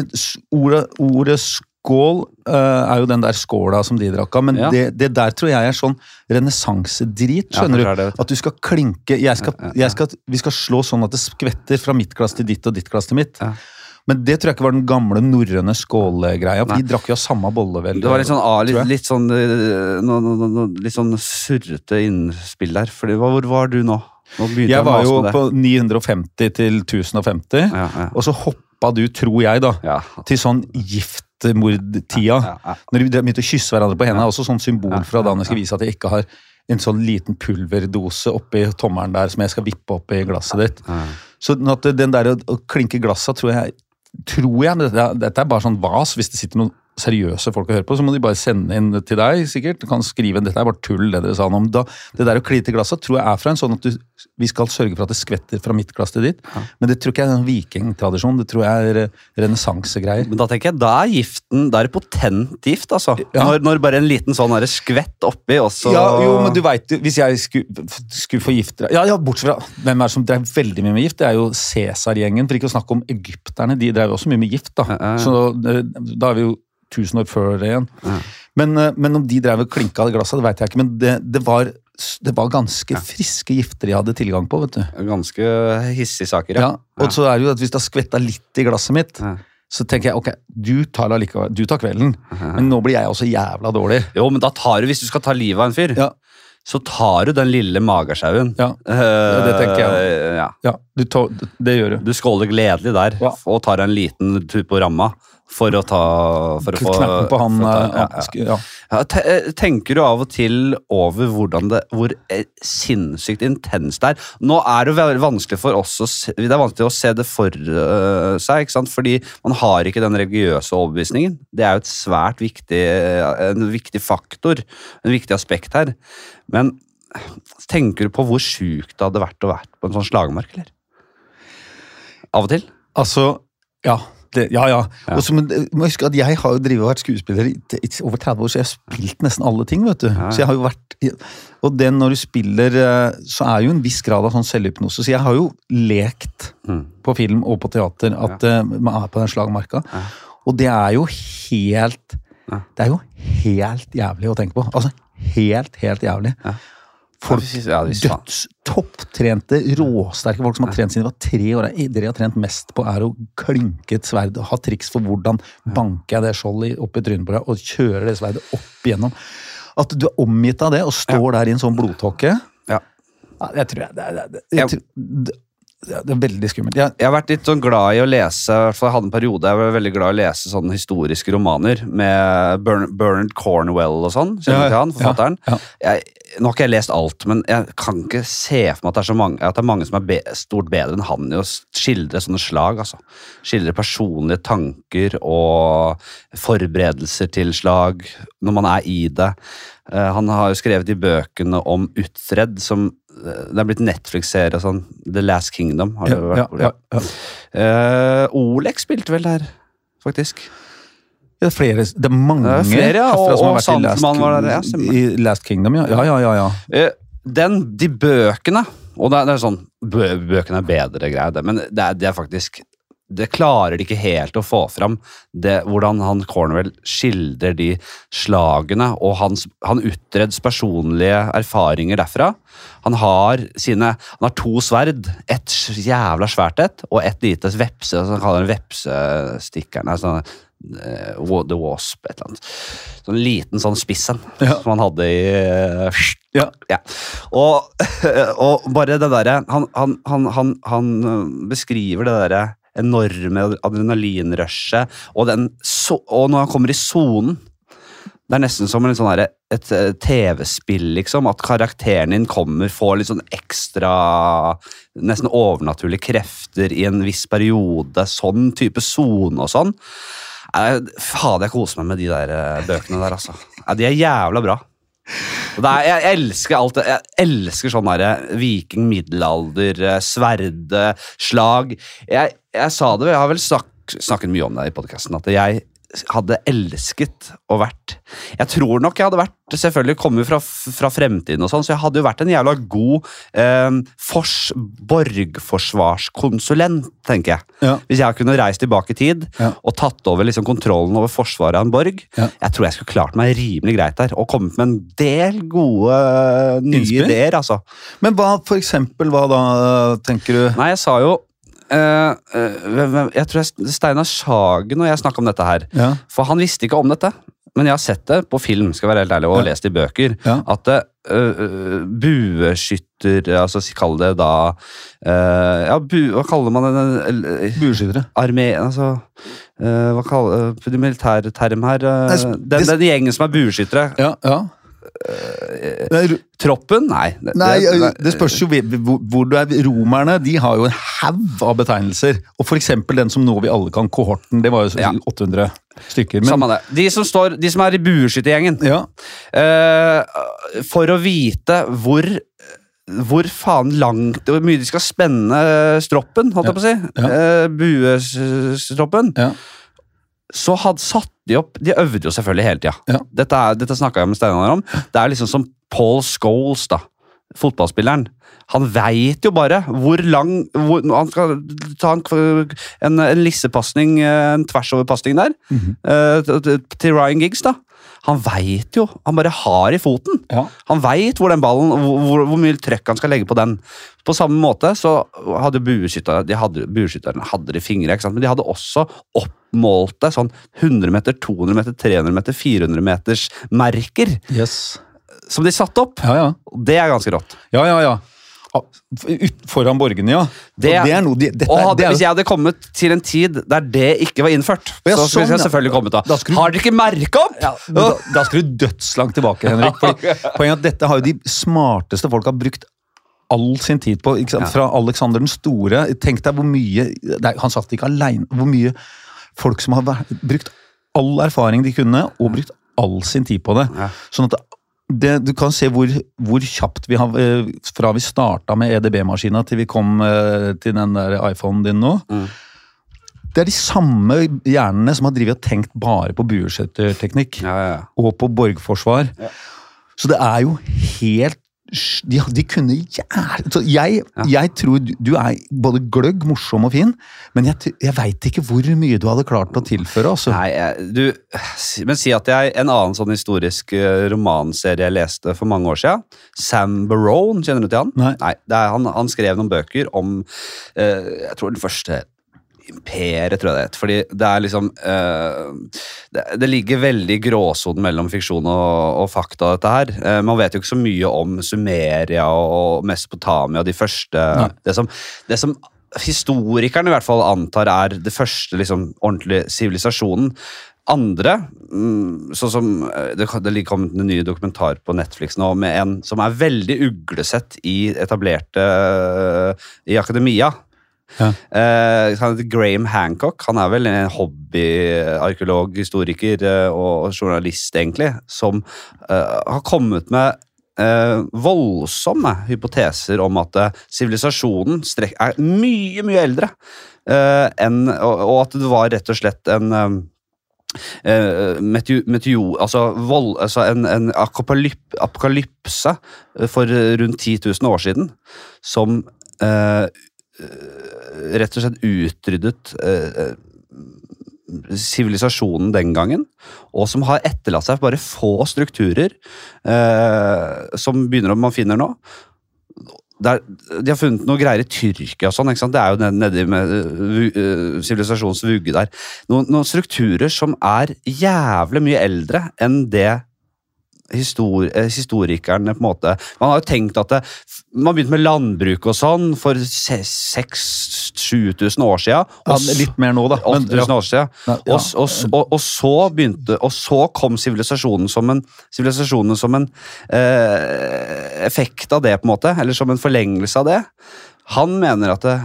ordet, ordet skål uh, er jo den der skåla som de drakk av, men Ja. det, det der tror jeg er sånn renessansedrit, skjønner er du? At du skal klinke jeg skal, Ja, ja, ja. jeg skal, Vi skal slå sånn at det skvetter fra mitt glass til ditt og ditt glass til mitt. Men det tror jeg ikke var den gamle norrøne skålegreia, de drakk jo av samme bolle, vel. Det var litt sånn, ah, litt, litt sånn, no, no, no, litt sånn surrete innspill der. Fordi, hvor var du nå? Nå Jeg var jo på 950 til 1050, ja, ja. og så hoppa du, tror jeg, da, Ja. til sånn giftmordtida. Ja, ja. Når de begynte å kysse hverandre på hendene, er også sånn symbol fra da jeg skal vise at jeg ikke har en sånn liten pulverdose oppi tommelen der som jeg skal vippe opp i glasset ditt. Så den der å, klinke glasset tror jeg Tror jeg, dette, er- bare sånn vas. Hvis det sitter noen seriøse folk å høre på, så må de bare sende inn til deg. sikkert. Du kan skrive dette er bare tull, det dere sa nå om. Da, det der å kline til glasset tror jeg er fra en sånn at du, vi skal sørge for at det skvetter fra mitt glass til ditt. Men det tror ikke jeg er en vikingtradisjon. Det tror jeg er eh, renessansegreier. Men da tenker jeg, da er giften Da er det potent gift, altså. Ja. Når, når bare en liten sånn er skvett oppi, og så Ja, jo, men du vet jo, Hvis jeg skulle, skulle få deg ja, ja, Bortsett fra hvem er det som drev veldig mye med gift, det er jo Cæsar-gjengen. For ikke å snakke om egypterne. De drev også mye med gift. Da Ja, ja, ja. Så eh, da er vi jo 1000 år før det igjen. Ja. Men, eh, men om de drev og klinka av glasset, det vet jeg ikke. Men det, det, var, det var ganske friske gifter de hadde tilgang på. vet du. Ganske hissige saker, Ja, ja. og så er det jo at Hvis det har skvetta litt i glasset mitt, Ja. så tenker jeg ok, du tar, det allikevel- du tar kvelden, men nå blir jeg også jævla dårlig. Jo, men da tar du, hvis du skal ta livet av en fyr, Ja, så tar du den lille magesjauen. ja, Eh, det tenker jeg Ja. ja du tar, det gjør du. Du skåler gledelig der, Ja. og tar en liten tur på ramma for å ta for å få, Knappen på han for å ta, eh, ja, ja. ja. Ja, te- eh, Tenker du av og til over hvordan det, hvor eh, sinnssykt intenst det er? Nå er det vanskelig for oss å se, det er vanskelig å se det for uh, seg, ikke sant? fordi man har ikke den religiøse overbevisningen. Det er jo et svært viktig, en viktig faktor, en viktig aspekt her. Men tenker du på hvor sjukt det hadde vært å være på en sånn slagmark, eller? Av og til? Altså, ja. Det, ja, ja. Ja. Også, men du må huske at jeg har jo og vært skuespiller i, i over 30 år, så jeg har spilt nesten alle ting. vet du. Ja. Så jeg har jo vært, Og det når du spiller, eh, så er jo en viss grad av sånn selvhypnose. Så jeg har jo lekt Mm. på film og på teater at ja. man er på den slagmarka. Ja. Og det er jo helt Ja. Det er jo helt jævlig å tenke på. Altså helt, helt jævlig. Ja. Folk, Ja, visst faen. døds topptrente, råsterke folk som har trent siden de var tre år. Dere har trent mest på er å klinke et sverd og ha triks for hvordan banker jeg det skjoldet opp i trynet på deg og kjører det sverdet opp igjennom. At du er omgitt av det og står der i en sånn blodtåke, Ja. Ja, det tror jeg. Det det, jeg, jeg, tror- det, er veldig skummelt. Jeg, Jeg har vært litt sånn glad i å lese for Jeg hadde en periode jeg var veldig glad i å lese sånne historiske romaner med Bern, Bernard Cornwell og sånn. Kjenner du til han, forfatteren? Ja, Jeg, nå har ikke jeg lest alt, men jeg kan ikke se for meg at det er, så mange, at det er mange som er be, stort bedre enn han i å skildre sånne slag. altså. Skildre personlige tanker og forberedelser til slag når man er i det. Eh, han har jo skrevet i bøkene om Utred, som det er blitt Netflix-serie sånn The Last Kingdom. har ja, det vært ja, ja, ja. Uh, Olek spilte vel der, faktisk. Det er flere, det er mange Det er flere, ja, og- og vært i Last, Sandman var der, ja, i Last Kingdom. Ja, ja, ja. ja, ja. Eh, den, de bøkene Og det er, det er sånn bø, Bøkene er bedre greier, det, men det det er faktisk Det klarer de ikke helt å få fram. Det, hvordan han Cornwell skildrer de slagene og hans, han Utreds personlige erfaringer derfra. Han har sine Han har to sverd. Et jævla svært et, og et lite vepse. som Han kaller vepsestikkeren. Sånn, uh, The Wasp, et eller annet. Sånn liten sånn spiss en Ja. som han hadde i uh, Ja. ja. Og, og bare det derre han, han, han, han, han øh, beskriver det derre enorme adrenalinrushet, og, so og når han kommer i sonen Det er nesten som sånn her, et eh, TV-spill, liksom. At karakteren din kommer, får litt sånn ekstra Nesten overnaturlige krefter i en viss periode. Sånn type sone og sånn. Eh, Fader, jeg koser meg med de der eh, bøkene der, altså. De er jævla bra. Er, jeg elsker alt det. Jeg elsker sånn derre viking, middelalder, eh, sverde, slag. Jeg, jeg sa det, jeg har vel snak, snakket mye om det i podkasten, at jeg hadde elsket å vært Jeg tror nok jeg hadde vært Selvfølgelig kommet fra, fra fremtiden, og sånn, så jeg hadde jo vært en jævla god eh, fors, borgforsvarskonsulent, tenker jeg. Ja. Hvis jeg kunne reist tilbake i tid Ja. og tatt over liksom kontrollen over forsvaret av en borg. Ja. Jeg tror jeg skulle klart meg rimelig greit der, og kommet med en del gode nye Innspill? ideer. altså. Men hva for eksempel, hva da, tenker du? Nei, jeg sa jo eh, eh, Jeg tror jeg, Steinar Sagen og jeg snakka om dette her. Ja. For han visste ikke om dette. Men jeg har sett det på film skal være helt ærlig, og Ja. lest i bøker. Ja. At øh, bueskytter altså Kall det da uh, Ja, bu, hva kaller man det? Bueskyttere. Armé Altså uh, Hva kaller uh, det militære term her? Uh, den, den gjengen som er bueskyttere. Ja, ja. Er, Troppen? Nei. Det, nei, det- det spørs jo hvor, du er. Romerne de har jo en haug av betegnelser. Og eksempel den som nå vi alle kan, kohorten. Det var jo Ja. 800 stykker. Men, Samme det. De som, står, de som er i bueskyttergjengen. ja, Uh, for å vite hvor hvor faen langt Hvor mye de skal spenne stroppen, holdt jeg på å si. Ja. Uh, buestroppen. ja, Så hadde satt de opp De øvde jo selvfølgelig hele tida. Ja. Dette, er- dette snakka jeg med Steinar om. Det er liksom som Paul Scholes, da. Fotballspilleren. Han veit jo bare hvor lang hvor, Han skal ta en, en, en lissepasning, eh, en tversoverpasning der, mm -hmm. til- til Ryan Giggs, da. Han veit jo. Han bare har i foten. ja. Han veit hvor den ballen, hvor, hvor, mye trøkk han skal legge på den. På samme måte så hadde bueskytterne hadde, bueskytterne hadde de fingre, ikke sant? men de hadde også oppmålte sånn 100 meter, 200 meter, 300 meter, 400 meters merker Yes. som de satte opp. Ja, ja. Det er ganske rått. Ja, ja, ja. Foran borgene, ja. Det- det er noe det, dette, Og hadde, hvis jeg hadde kommet til en tid der det ikke var innført, Ja, så skulle sånn, jeg selvfølgelig kommet da. Da du- Har dere ikke merka opp? Ja, da, da skal du dødslangt tilbake, Henrik. Fordi, poenget er at Dette har jo de smarteste folk har brukt all sin tid på. Ikke sant? Fra Alexander den store. Tenk deg hvor mye nei, Han satt ikke aleine. Hvor mye folk som har brukt all erfaring de kunne, og brukt all sin tid på det. Sånn at det, Du kan se hvor, hvor kjapt vi har eh, Fra vi starta med EDB-maskina til vi kom eh, til den der iPhonen din nå. Mm. Det er de samme hjernene som har drivet og tenkt bare på bueskytterteknikk ja, ja. og på borgforsvar. Ja. Så det er jo helt de, de kunne jævlig så jeg, jeg tror du, er både gløgg, morsom og fin, men jeg, jeg veit ikke hvor mye du hadde klart å tilføre. altså. Nei, jeg- du, men si at jeg, en annen sånn historisk eh, romanserie jeg leste for mange år siden, Sam Barone, kjenner du til han? Nei. det er, han, han skrev noen bøker om, eh, jeg tror den første Imperiet, tror jeg det het. Fordi det er liksom eh, det, det ligger veldig i gråsonen mellom fiksjon og, og fakta, dette her. Eh, man vet jo ikke så mye om Sumeria og Mesopotamia, de første ja. det som, det som historikerne i hvert fall antar er det første liksom, ordentlige sivilisasjonen. Andre, mm, sånn som eh, Det, det kommet en ny dokumentar på Netflix nå med en som er veldig uglesett i etablerte eh, i akademia. Ja. Eh, heter Graham Hancock. Han er vel en hobbyarkeolog, historiker eh, og journalist, egentlig, som eh, har kommet med eh, voldsomme hypoteser om at eh, sivilisasjonen er mye, mye eldre. enn, og, og at det var rett og slett en eh, meteor, meteo, meteo, altså, vold, altså en, en apokalyp, apokalypse for rundt 10 000 år siden, som eh, rett og slett utryddet eh, sivilisasjonen den gangen, og som har etterlatt seg bare få strukturer eh, som begynner å man finner nå. Der, de har funnet noe greier i Tyrkia og sånn. Det er jo ned- nedi med sivilisasjonens eh, vugge der. Noen, noen strukturer som er jævlig mye eldre enn det histor, eh, historikerne på en måte Man har jo tenkt at det, man begynte med landbruk og sånn for 6000-7000 år siden. Ja, og litt mer nå, da. Men, 8000 år siden. Ja. Og, og, og så begynte Og så kom sivilisasjonen som en sivilisasjonen som en eh, effekt av det, på en måte. Eller som en forlengelse av det. Han mener at det,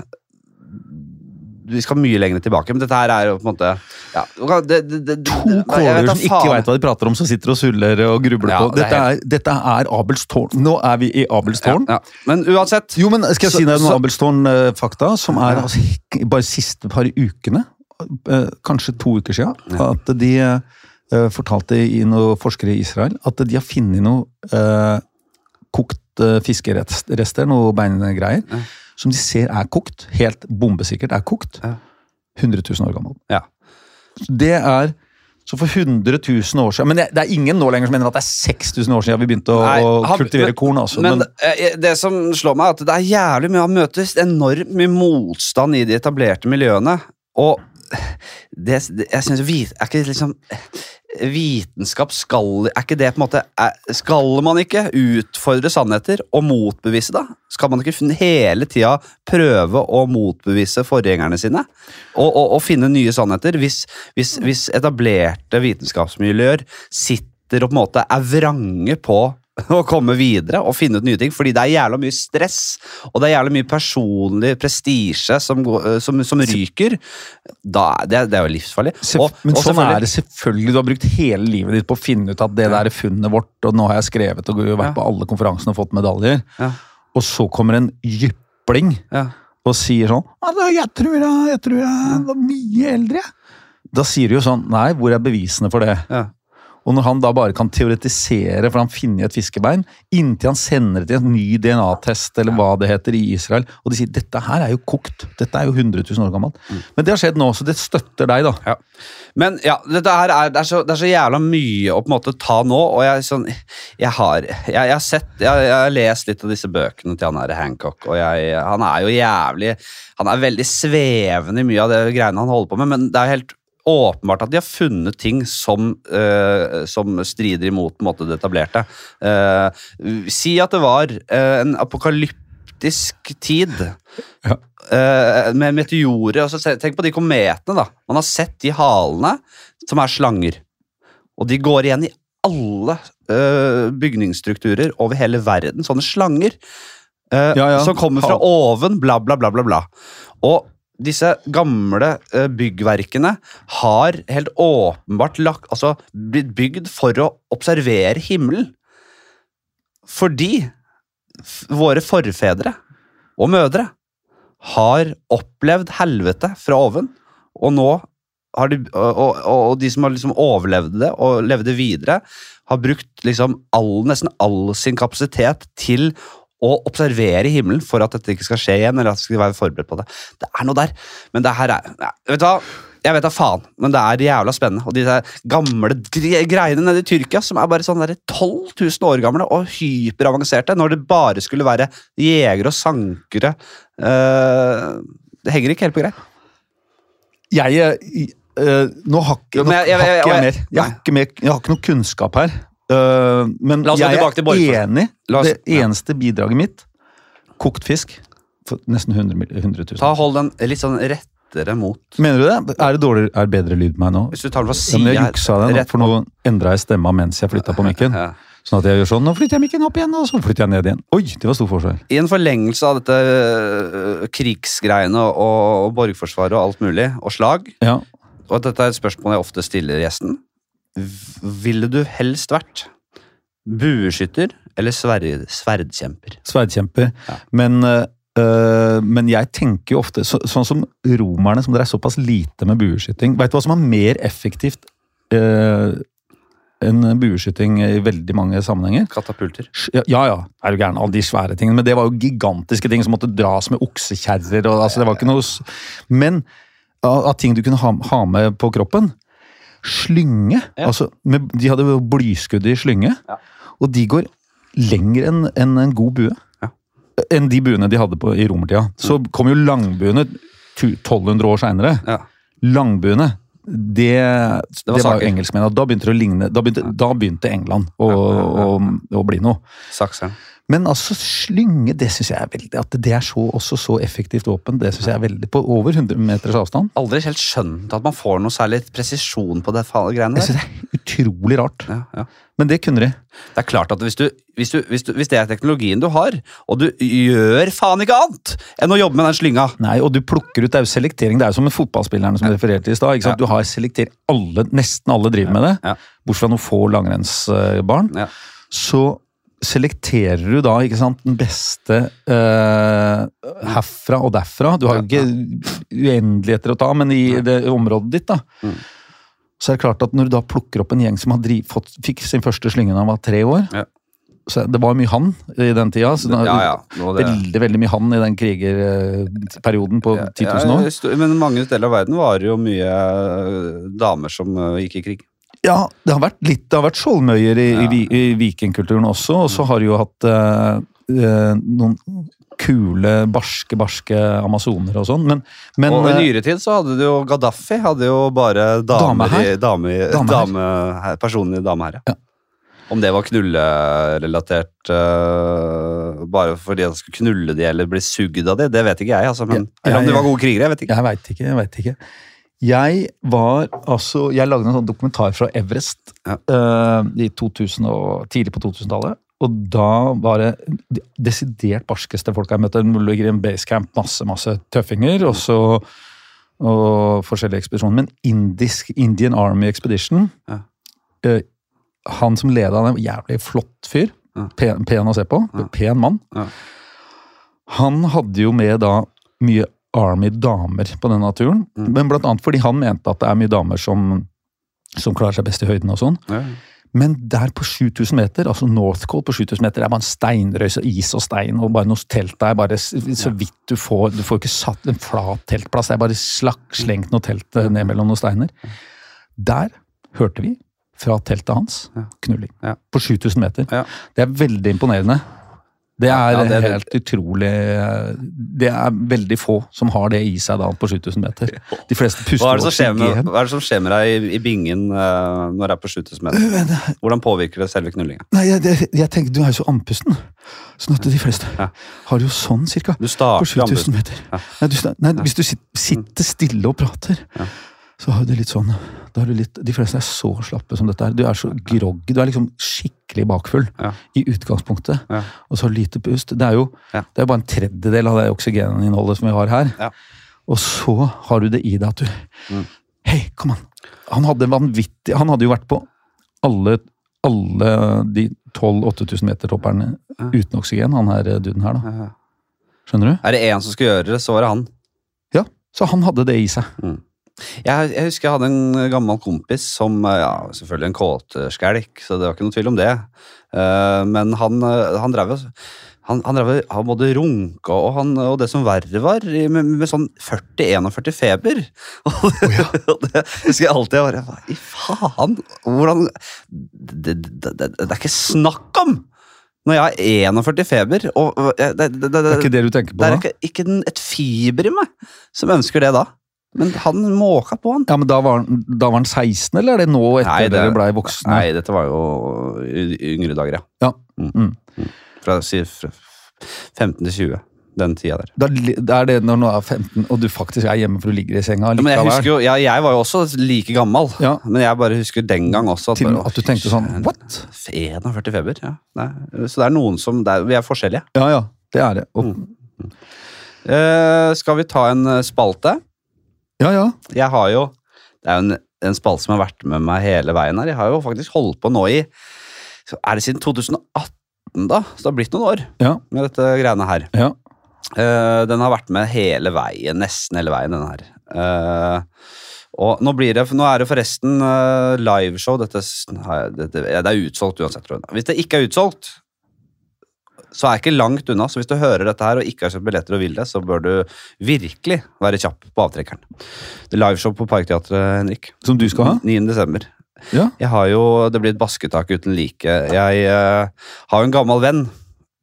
vi skal mye lenger tilbake, men dette her er jo på en måte ja, det, det, det, To kåler som ikke veit hva de prater om, som sitter og suller og grubler Ja, på. det Dette er, dette er Abels tårn. Nå er vi i Abels tårn. Ja. Men uansett Jo, men skal jeg Så- si deg så- Abels Abelstårn-fakta, som er altså, bare siste par ukene, eh, kanskje to uker Ja. at de eh, fortalte i noen forskere i Israel at de har funnet noe eh, kokt eh, fiskerester, noe beingreier, Ja. Som de ser er kokt, helt bombesikkert er kokt, Ja. 100 000 år gammel. Ja. Det er så for 100 000 år siden Men det, det er ingen nå lenger som mener at det er 6000 år siden vi begynte å, Nei, han- kultivere men- korn. Altså. Men, Men, eh, det som slår meg, er at det er jævlig mye Han møte enormt mye motstand i de etablerte miljøene. Og det, det jeg synes, vi, Er ikke liksom Vitenskap skal Er ikke det på en måte Skal man ikke utfordre sannheter og motbevise det? Skal man ikke hele tida prøve å motbevise forgjengerne sine? Og, og, og finne nye sannheter? Hvis, hvis, hvis etablerte vitenskapsmiljøer sitter og på en måte er vrange på å komme videre og finne ut nye ting, fordi det er jævla mye stress, og det er jævla mye personlig prestisje som, som, som ryker, da, det, det er jo livsfarlig. Og- men sånn er det selvfølgelig. Du har brukt hele livet ditt på å finne ut at det der er funnet vårt, og nå har jeg skrevet og vært Ja. på alle konferansene og fått medaljer. Ja. Og så kommer en jypling Ja. og sier sånn altså, jeg, tror jeg, 'Jeg tror jeg var mye eldre'. Da sier du jo sånn Nei, hvor er bevisene for det? Ja. Og når han da bare kan teoretisere, for han finner et fiskebein, inntil han sender det til en ny DNA-test, eller hva det heter, i Israel, og de sier dette her er jo kokt, dette er jo 100 000 år gammelt. Mm. Men det har skjedd nå, så det støtter deg, da. Ja. Men ja, dette her er, det, er så, det er så jævla mye å på en måte ta nå, og jeg, sånn, jeg, har, jeg, jeg har sett jeg, jeg har lest litt av disse bøkene til han her Hancock, og jeg, han er jo jævlig Han er veldig svevende i mye av det greiene han holder på med, men det er helt åpenbart at de har funnet ting som, uh, som strider imot måte, det etablerte. Uh, si at det var uh, en apokalyptisk tid Ja. med meteorer. så Tenk på de kometene. da. Man har sett de halene som er slanger. Og de går igjen i alle bygningsstrukturer over hele verden. Sånne slanger. Ja, ja. Som kommer fra oven, bla, bla, bla. bla, bla. Og disse gamle eh, byggverkene har helt åpenbart lagt, altså, blitt bygd for å observere himmelen. Fordi våre forfedre og mødre har opplevd helvete fra oven, og nå har de, og, og, og de som har liksom overlevd det og levde videre, har brukt liksom all, nesten all sin kapasitet til å observere himmelen for at dette ikke skal skje igjen, eller at vi skal være forberedt på det. Det er noe der, men det her er ja, Vet du hva? Jeg vet da faen, men det er jævla spennende. Og de gamle greiene nede i Tyrkia som er bare sånn der 12 000 år gamle og hyperavanserte, når det bare skulle være jegere og sankere. uh, det henger ikke helt på greip. Jeg eh, Nå har ikke, jeg- jeg- jeg jeg- mer. Jeg har ikke, mer, jeg har ikke noe kunnskap her. Eh, men jeg er enig. Oss- det ja. eneste bidraget mitt Kokt fisk for nesten 100, 100 000. Ta Hold den litt sånn rettere mot Mener du det? Er det dårlig, er det bedre lyd på meg nå? Hvis du tar den for å si men jeg juksa den, for nå endra jeg stemma mens jeg flytta på mikken. Ja. Sånn at jeg gjør sånn, nå flytter jeg mikken opp igjen, og så flytter jeg ned igjen. Oi, det var stor forskjell. I en forlengelse av dette øh, krigsgreiene og, og borgerforsvaret og alt mulig, og slag, Ja, og dette er et spørsmål jeg ofte stiller gjesten, ville du helst vært bueskytter eller sverd, sverdkjemper? sverdkjemper. Ja. Men, øh, men jeg tenker jo ofte, så, sånn som romerne, som dere er såpass lite med bueskyting, vet du hva som er mer effektivt øh, enn bueskyting i veldig mange sammenhenger? Katapulter. Ja, ja, ja, er du gæren, alle de svære tingene, men det var jo gigantiske ting som måtte dras med oksekjerrer, og altså, det var ikke noe... Men av ting du kunne ha, ha med på kroppen, slynge, Ja. altså, med, de hadde blyskudd i slynge, Ja. og de går lenger enn en, en god bue. Ja. Enn de buene de hadde på, i romertida. Så kom jo langbuene 1200 år seinere. Ja. Langbuene, det, det var var, engelskmennene. Da begynte det å ligne, da begynte, da begynte England å, ja. å, å bli noe. Sakseren. Men altså, slynge, det syns jeg er veldig At det er så, også så effektivt våpen, det syns jeg er veldig På over 100 meters avstand. Aldri helt skjønt at man får noe særlig presisjon på det greiene greiene Jeg synes det er utrolig rart. Ja, ja. Men det kunne de. Det er klart at hvis, du, hvis, du, hvis, du, hvis det er teknologien du har, og du gjør faen ikke annet enn å jobbe med den slynga Nei, og du plukker ut, Det er jo selektering. Det er jo som med fotballspillerne som ja. refererte i stad. Du har selektert alle, Nesten alle driver med det, Ja. bortsett fra noen få langrennsbarn. Ja. Så selekterer du da ikke sant, den beste eh, herfra og derfra. Du har jo ikke uendeligheter å ta, men i det området ditt, da. Mm. Så er det klart at når du da plukker opp en gjeng som har driv, fått, fikk sin første slynge da han var tre år Ja. så Det var mye han i den tida. Så det, Ja, ja. det- Veldig veldig mye han i den krigerperioden på 10 000 år. ja, Men mange deler av verden var det jo mye øh, damer som øh, gikk i krig. Ja, det har vært litt, det har vært skjoldmøyer i, Ja. i, i vikingkulturen også, og så har de jo hatt eh, eh, noen kule, barske, barske amazoner og sånn, men, men og i eh, nyere tid så hadde du jo Gaddafi hadde jo bare damer i, Dame, dame, dame, personer i dameherre. Ja. Om det var knullerelatert uh, bare fordi han skulle knulle de eller bli sugd av de, det vet ikke jeg. Altså, men, Ja, eller om jeg- de var gode krigere, jeg vet ikke. Jeg veit ikke, jeg vet ikke. Jeg var altså Jeg lagde en sånn dokumentar fra Everest Ja. uh, i 2000 og, tidlig på 2000-tallet. Og da var det de desidert barskeste folk jeg møtte. Det ligger i en basecamp, masse masse tøffinger, og så og forskjellige ekspedisjoner. Men indisk, Indian Army Expedition Ja. uh, Han som leda den, en jævlig flott fyr. Ja. Pen, pen å se på. Pen mann. Ja. Han hadde jo med da mye Army-damer på denne turen. Mm. Men blant annet fordi han mente at det er mye damer som, som klarer seg best i høyden og sånn. Ja. Men der på 7000 meter, altså Northcote på 7000 meter, det er bare en steinrøys og is og stein, og bare noe telt der, bare så vidt du får Du får ikke satt en flat teltplass, det er bare slak, slengt noe telt eh, ned mellom noen steiner. Der hørte vi fra teltet hans knulling. Ja. På 7000 meter. Ja. Det er veldig imponerende. Det er Ja, det det. helt utrolig Det er veldig få som har det i seg da på 7000 meter. De fleste puster Hva er, det som skjer med, hva er det som skjer med deg i, i bingen uh, når det er på 7000 meter? Hvordan påvirker det selve knullinga? Nei, jeg, jeg, tenker du er jo så andpusten. Sånn at de fleste Ja. har jo sånn cirka. Du På 7000 meter. Ja. Nei, du, nei, hvis du sitter stille og prater, Ja. Så har du litt sånn da har du litt, De fleste er så slappe som dette her. Du er så groggy. Du er liksom skikkelig bakfull Ja. i utgangspunktet. Ja. Og så lite pust. Det er jo Ja. det er bare en tredjedel av det oksygeninnholdet som vi har her. Ja. Og så har du det i deg at du Mm. Hei, kom an! Han hadde vanvittig Han hadde jo vært på alle, alle de 12 8000 meter topperne Ja. uten oksygen, han her eh, duden her, da. Skjønner du? Er det én som skulle gjøre det, så var det han. Ja, så han hadde det i seg. Jeg, jeg husker jeg hadde en gammel kompis som eh, ja, Selvfølgelig en kåtskjelk, så det var ikke noe tvil om det. Uh, men han, eh, han drev og han, han, drev, han både runka og, han, og det som verre var, med, med sånn 40-41 feber. Og det, og det husker jeg alltid. Jeg bare, i faen? Hvordan det, det, det, er ikke snakk om! Når jeg har 41 feber og Det er ikke det du tenker på da? det er ikke, ikke et fiber i meg som ønsker det da. Men han måka på, han. Ja, men da var, da var han 16, eller er det nå etter Nei, det- dere blei voksne? Nei, dette var jo yngre dager, ja. Ja. Mm. Mm. Fra, fra 15 til 20. Den tida der. Da, da er det når du er 15 og du faktisk er hjemme for du ligger i senga Ja, men jeg husker jo, ja, jeg var jo også like gammel, Ja. men jeg bare husker den gang også. Til bare, at du tenkte sånn What? 41 feber, ja. Nei. Så det er noen som det er, Vi er forskjellige. Ja, ja. Det er det. Mm. Uh, skal vi ta en eh, spalte? Ja, ja. Jeg har jo Det er jo en, en spalte som har vært med meg hele veien her. Jeg har jo faktisk holdt på nå i Er det siden 2018, da? Så det har blitt noen år Ja. med dette greiene her. ja. Uh, den har vært med hele veien, nesten hele veien, denne her. Uh, og nå, blir det, nå er det forresten uh, liveshow. Dette, det er utsolgt uansett. tror jeg. Hvis det ikke er utsolgt, så er jeg ikke langt unna. Så hvis du hører dette her og ikke har kjøpt billetter og vil det, så bør du virkelig være kjapp på avtrekkeren. Det er liveshow på Parkteatret, Henrik. Som du skal ha? 9. desember. Ja. Jeg har jo, Det blir et basketak uten like. Jeg uh, har jo en gammel venn.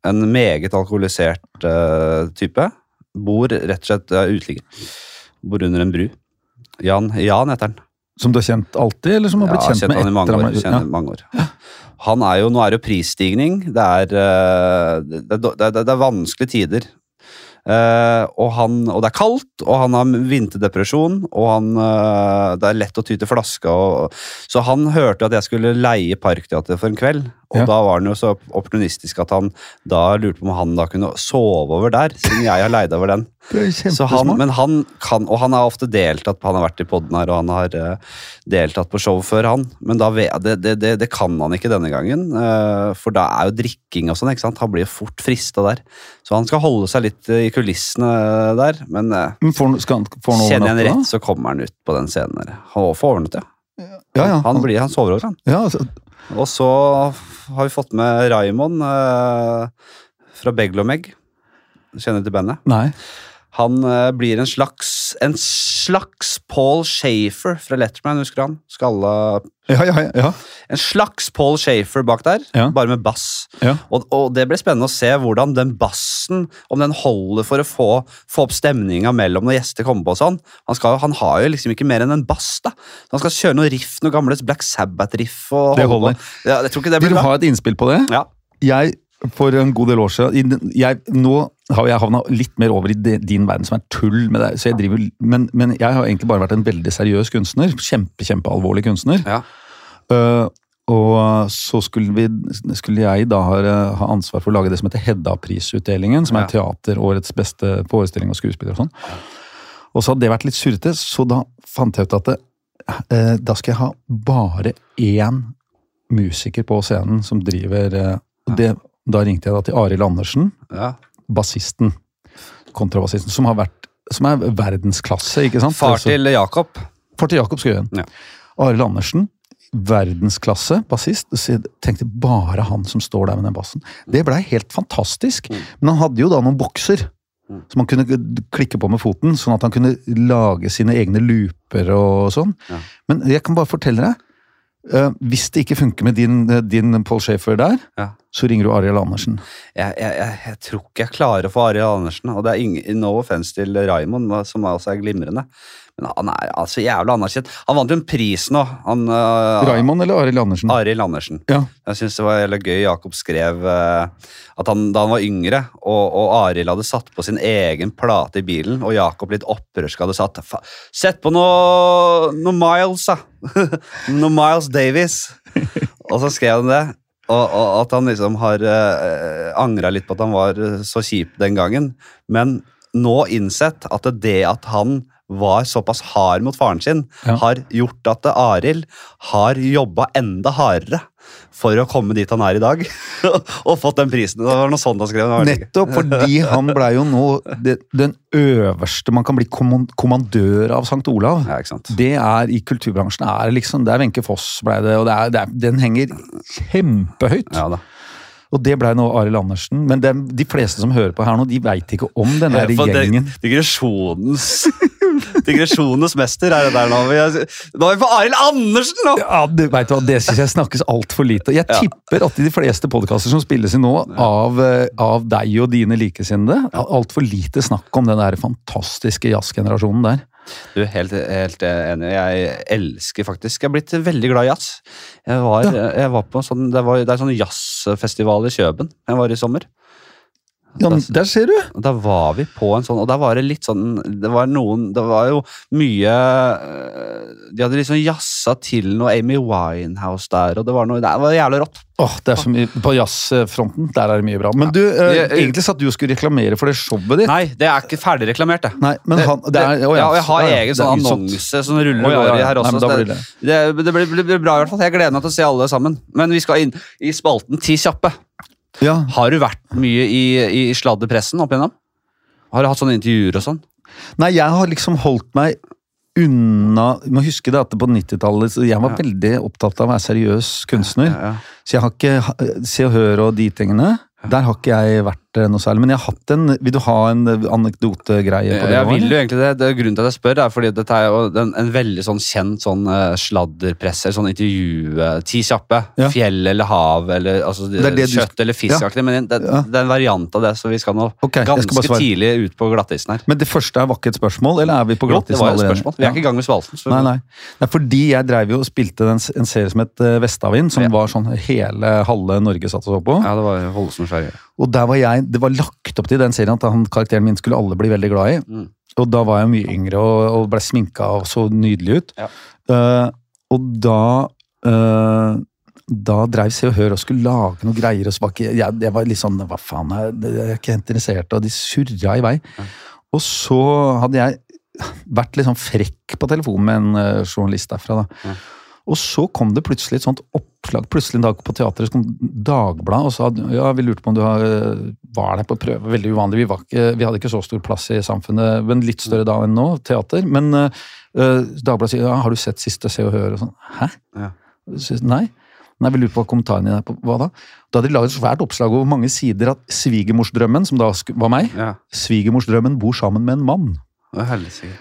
En meget alkoholisert uh, type. Bor rett og slett uh, uteligger. Bor under en bru. Jan, Jan heter han. Som du har kjent alltid, eller som har Ja, blitt har kjent kjent med han i mange etter år. Ja. Han er jo, Nå er det jo prisstigning. Det er, eh, det, det, det er vanskelige tider. Uh, og, han, og det er kaldt, og han har vinterdepresjon, og han, uh, det er lett å ty til flaska. Og, så han hørte at jeg skulle leie Parkteatret for en kveld, og Ja. da var han jo så opportunistisk at han da lurte på om han da kunne sove over der, siden jeg har leid over den. Så han, men han kan, og han har ofte deltatt han har vært i podden her, og han har eh, deltatt på show før han, men da, det, det, det, det kan han ikke denne gangen, eh, for da er jo drikking og sånn, ikke sant? Han blir jo fort frista der. Så han skal holde seg litt eh, i kulissene der, men Men får, skal får han kjenner jeg han rett, så kommer han ut på den scenen der. Han får overnattet, ja. Ja, ja. Han, blir, han sover over, han. ja, altså, Og så har vi fått med Raimond eh, fra Beglomeg. Kjenner du til bandet? nei. Han eh, blir en slags En slags Paul Shafer fra Letterman, husker du han? Skalla Ja, ja, ja. En slags Paul Shafer bak der, bare med bass. Ja. Og, og det blir spennende å se hvordan den bassen Om den holder for å få, få opp stemninga mellom når gjester kommer på og sånn. Han, skal, han har jo liksom ikke mer enn en bass, da. Han skal kjøre noe riff, noe gamle Black Sabbath-riff. Det holder. Ja, jeg tror ikke det blir Vil du ha et innspill på det? Ja. Jeg, for en god del år siden jeg, Nå har jeg havna litt mer over i din verden, som er tull med deg. Så jeg driver, men, men jeg har egentlig bare vært en veldig seriøs kunstner. Kjempe, kjempealvorlig kunstner. Ja. Uh, og så skulle, vi, skulle jeg da ha, ha ansvar for å lage det som heter Hedda-prisutdelingen, som er Ja. teaterårets beste forestilling og skuespiller og sånn. Og så hadde det vært litt surrete, så da fant jeg ut at det, eh, da skal jeg ha bare én musiker på scenen som driver eh, og det, Da ringte jeg da til Arild Andersen, Ja. bassisten, kontrabassisten, som har vært som er verdensklasse, ikke sant? Far Altså- til Jakob. Far til Jakob Skøyen. Ja. Arild Andersen, verdensklasse bassist. Tenkte bare han som står der med den bassen. Det blei helt fantastisk. Mm. Men han hadde jo da noen bokser. Mm. Som han kunne klikke på med foten, sånn at han kunne lage sine egne looper og sånn. Ja. Men jeg kan bare fortelle deg. Eh, hvis det ikke funker med din, din Paul Schaefer der, Ja. så ringer du Arild Andersen. jeg, jeg, jeg, jeg tror ikke jeg klarer å få Arild Andersen. Og det er ingen, no offense til Raymond, som også er glimrende. Men han er altså jævlig anerkjent. Han vant jo en pris nå. Han, uh, Raymond eller Arild Andersen? Arild Andersen. Ja. Jeg syns det var jævla gøy Jakob skrev uh, at han, da han var yngre, og, og Arild hadde satt på sin egen plate i bilen, og Jakob litt opprørsk hadde satt "Fa- Sett på noe, noe Miles, da! noe Miles Davies. og så skrev han det. Og, og at han liksom har uh, angra litt på at han var så kjip den gangen. Men nå innsett at det at han var såpass hard mot faren sin, Ja. har gjort at Arild har jobba enda hardere for å komme dit han er i dag, og fått den prisen. Det var noe sånt han skrev. Nettopp fordi han blei jo nå det, den øverste Man kan bli kommandør av Sankt Olav. Ja. Det er i kulturbransjen er liksom, Det er Wenche Foss blei det, og det er, det er, den henger kjempehøyt. Ja da. Og det blei nå Arild Andersen. Men er- de fleste som hører på her nå, de veit ikke om denne ja, gjengen. Digresjonens Digresjonenes mester er det der nå. Er, nå er vi på Arild Andersen nå! Ja, du vet hva, Det syns jeg snakkes altfor lite. Jeg Ja. tipper at i de fleste podkaster som spilles inn nå, av, eh, av deg og dine likesinnede, altfor lite snakk om den der fantastiske jazzgenerasjonen der. Du, helt, helt enig. Jeg elsker faktisk Jeg er blitt veldig glad i jazz. Jeg var, jeg var på sånn, det, var, det er sånn jazzfestival i Kjøben jeg var i sommer. Ja, men der ser du! Da var vi på en sånn, og da var det litt sånn Det var noen Det var jo mye øh, De hadde liksom jazza til noe Amy Winehouse der, og det var noe Det var jævlig rått. Åh, det er så mye, På jazzfronten der er det mye bra. Men du, eh, Jeg- jeg- egentlig satt du og skulle reklamere for det showet ditt. Nei, det er ikke ferdig reklamert, det. Nei, men han, det er, å ja, og jeg har ja, egen sånn annonse som ruller over ja, ja, her også. Nei, blir det, det- det, det, blir, blir bra i hvert fall. Jeg gleder meg til å se alle sammen. Men vi skal inn i spalten Ti kjappe. Ja. Har du vært mye i, i sladdepressen opp igjennom? Har du hatt sånne intervjuer og sånn? Nei, jeg har liksom holdt meg unna Du må huske det at på 90-tallet så Jeg var Ja. veldig opptatt av å være seriøs kunstner. Ja. Så jeg har ikke Se og Hør og de tingene. Der har ikke jeg vært noe særlig. Men jeg har hatt en Vil du ha en eh, anekdotegreie på det? Jeg vil jo egentlig det. det grunnen til at jeg spør, er fordi dette er jo en, en veldig sånn kjent sånn uh, sladderpresse, sånn intervju eh, Ti kjappe. Ja. Fjell eller hav eller altså, Det det kjøtt du eller fiskaktig. Men det, det er en variant av det, så vi skal nå okay, ganske tidlig ut på glattisen her. Men det første er var ikke et spørsmål, eller er vi på Jo, det var et spørsmål. Vi er ikke i gang med spalten. Så Nei, nei. nei, fordi jeg drev jo og spilte en, en serie som het eh, Vestavind, som Ja. var sånn hele halve Norge satt og så på. Ja, det var Hollesen Sverige. Og der var jeg, det var lagt opp til den serien at han, karakteren min skulle alle bli veldig glad i. Mm. Og da var jeg mye yngre og, og ble sminka og så nydelig ut. Ja. Uh, og da uh, da dreiv Se og Hør og skulle lage noe greier, og så var ikke jeg, jeg var litt sånn Hva faen, jeg, jeg er ikke interessert, og de surra i vei. Ja. Og så hadde jeg vært litt sånn frekk på telefonen med en eh, journalist derfra. da. Ja. Og så kom det plutselig et sånt oppslag. Plutselig en dag på teatret så kom Dagbladet og sa ja, vi lurte på om du har, var der på prøve. Veldig uvanlig. Vi, var ikke, vi hadde ikke så stor plass i samfunnet, men litt større da enn nå, teater. Men uh, Dagbladet sier ja, har du sett siste Se og Hør? Og sånn. Hæ? Ja. Så, Nei. Nei, vi lurte på kommentaren din. på Hva da? Da hadde de laget et svært oppslag over mange sider at svigermorsdrømmen, som da var meg, Ja. svigermorsdrømmen bor sammen med en mann.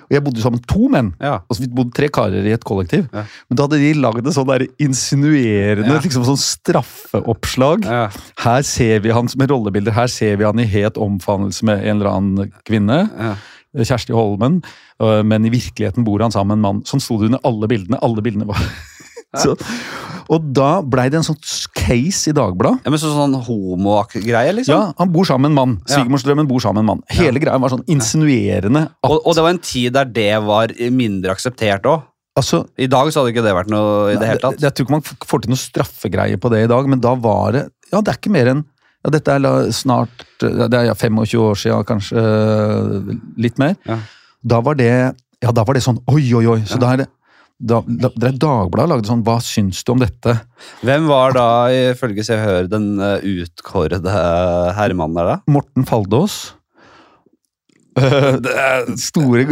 Og jeg bodde sammen med to menn. Ja. Altså, vi bodde tre karer i et kollektiv. Ja. Men da hadde de laget et sånn der insinuerende Ja. liksom sånn straffeoppslag. Ja. Her ser vi han med rollebilder, her ser vi han i het omfavnelse med en eller annen kvinne. Ja. Kjersti Holmen. øh, Men i virkeligheten bor han sammen med en mann. Sånn sto det under alle bildene. Alle bildene var så, Og da blei det en sånn case i Dagbladet. ja, men så, sånn homo-greie, liksom? Ja, han bor sammen med en mann. Ja. Svigermorsdrømmen bor sammen med en mann. Hele greia var sånn insinuerende at Og, og det var en tid der det var mindre akseptert òg. altså, I dag så hadde ikke det vært noe i det hele tatt. Jeg tror ikke man får til noe straffegreie på det i dag, men da var det Ja, det er ikke mer enn ja, Dette er snart Det er 25 år siden, kanskje øh, litt mer. Ja. Da var det Ja, da var det sånn Oi, oi, oi. Så da er det da, da, Dagbladet lagde sånn Hva syns du om dette? Hvem var da, ifølge Se og Hør, den eh, utkårede herremannen der, da? Morten Faldås. store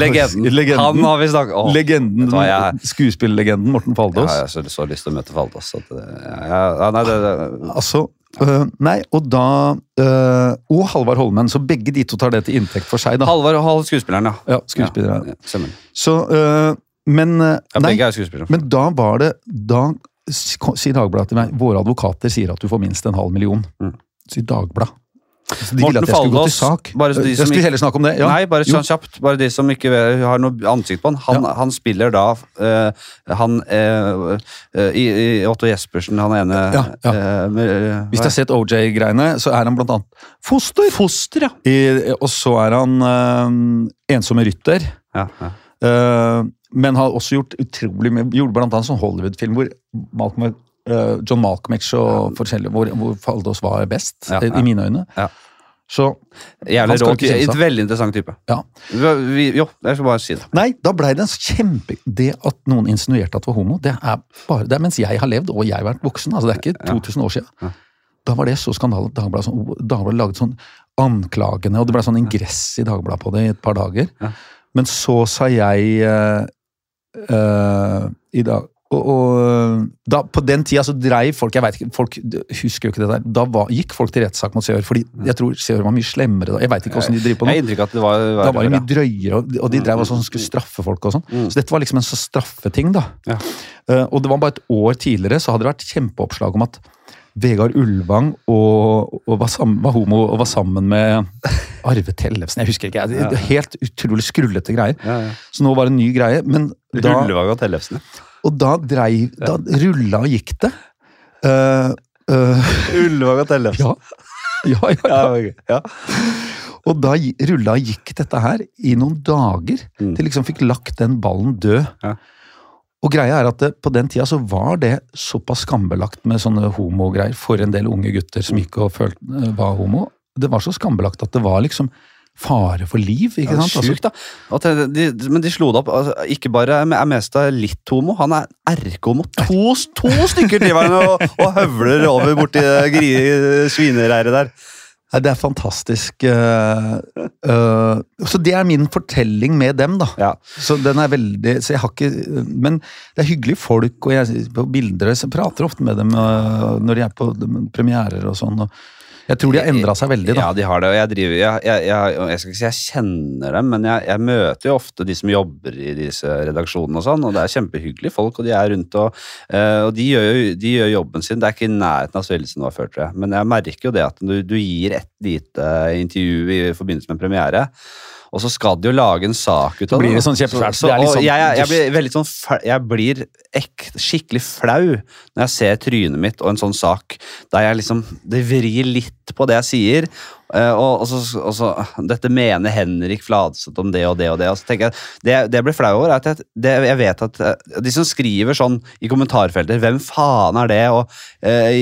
Legenden. Legenden. Han har vi snakket om. Legenden, jeg- skuespillerlegenden Morten Ja, jeg har så, lyst til å møte Faldås. At, ja, ja, nei, det, det, Altså, Uh, nei, og da uh, Og Halvard Holmen, så begge de to tar det til inntekt for seg, da. Halvard Halv skuespilleren, ja. Ja, skuespilleren. Ja, ja Så, øh, men Ja, Nei, er men da var det Da sier Dagbladet til meg Våre advokater sier at du får minst en halv million. Mm. Sier Dagbladet. Så de ville at jeg skulle gå til sak. de jeg som skulle heller snakke om det. Ja. Nei, bare sånn kjapt. Bare de som ikke har noe ansikt på han. Han, han spiller da uh, Han eh, eh, i, i Otto Jespersen, han ene Ja, ja. eh, med, eh, Hvis du har sett OJ-greiene, så er han blant annet foster. Foster, ja. I, og så er han ensomme rytter. ja, ja. Eh, men har også gjort utrolig mye. Gjorde blant annet sånn Hollywood-film hvor Malcolm, uh, John Malcolmich og forskjellige, hvor, hvor Faldås var best, Ja, ja. i mine øyne. Ja. Så Jævlig rå. type. Et veldig interessant type. ja. Vi, jo, jeg skal bare si det. Nei, da blei det en kjempe Det at noen insinuerte at det var homo, det er bare det er mens jeg har levd, og jeg har vært voksen. altså Det er ikke 2000 år siden. Ja. Da var det så skandale. Dagbladet, sånn, Dagbladet laget sånn anklagende, og det ble sånn ingress i Dagbladet på det i et par dager. Ja. Men så sa jeg eh, eh, i dag og, og da, På den tida så dreiv folk jeg vet ikke, folk husker jo ikke det der, da var, gikk folk til rettssak mot Seør, fordi jeg tror Seør var mye slemmere da. Jeg veit ikke åssen de driver på nå. Jeg at det var, Da var de mye drøyere, og de, de drev også sånn, skulle straffe folk og sånn. Mm. Så dette var liksom en så straffeting, da. Ja. Uh, og det var bare et år tidligere så hadde det vært kjempeoppslag om at Vegard Ulvang og, og var, sammen, var homo og var sammen med Arve Tellefsen. Jeg husker ikke. Det, det helt utrolig skrullete greier. Ja, ja. Så nå var det en ny greie. Men da, Rullevåg og Tellefsen. og da dreiv Da rulla og gikk det. Uh, uh, Ullevåg og Tellefsen. ja. Ja, ja, ja. ok. ja. Og da rulla og gikk dette her i noen dager, Mm. til liksom fikk lagt den ballen død. Og greia er at det, på den tida så var det såpass skambelagt med sånne homogreier for en del unge gutter som gikk og følte eh, var homo. Det var så skambelagt at det var liksom fare for liv, ikke Ja, sant? Altså, da. At de, de, men de slo det opp. Altså, ikke bare er Mestad litt homo, han er erkehomo. To, to stykker driver han og, og høvler over borti svinereiret der. Nei, det er fantastisk. Uh, uh, så det er min fortelling med dem, da. Ja. Så den er veldig Så jeg har ikke Men det er hyggelige folk, og jeg på bilder så jeg prater ofte med dem uh, når de er på premierer og sånn. og Jeg tror de har endra seg veldig, da. Ja, de har det. Og jeg driver Jeg, jeg, jeg, jeg skal ikke si jeg kjenner dem, men jeg, møter jo ofte de som jobber i disse redaksjonene og sånn, og det er kjempehyggelige folk, og de er rundt og eh, Og de gjør jo de gjør jobben sin. Det er ikke i nærheten av det var før, tror jeg. Men jeg merker jo det at du, du gir et lite intervju i forbindelse med en premiere. Og så skal de jo lage en sak ut av blir det. det sånn kjempefælt. Så, Det og sånn jeg, jeg blir veldig sånn Jeg blir ek, skikkelig flau når jeg ser trynet mitt og en sånn sak der jeg liksom Det vrir litt på det jeg sier. eh, og, og, så, og så Dette mener Henrik Fladseth om det og det og det. Og så tenker jeg, Det, det jeg blir flau over, er at jeg, det, jeg vet at eh, de som skriver sånn i kommentarfelter Hvem faen er det? Og eh,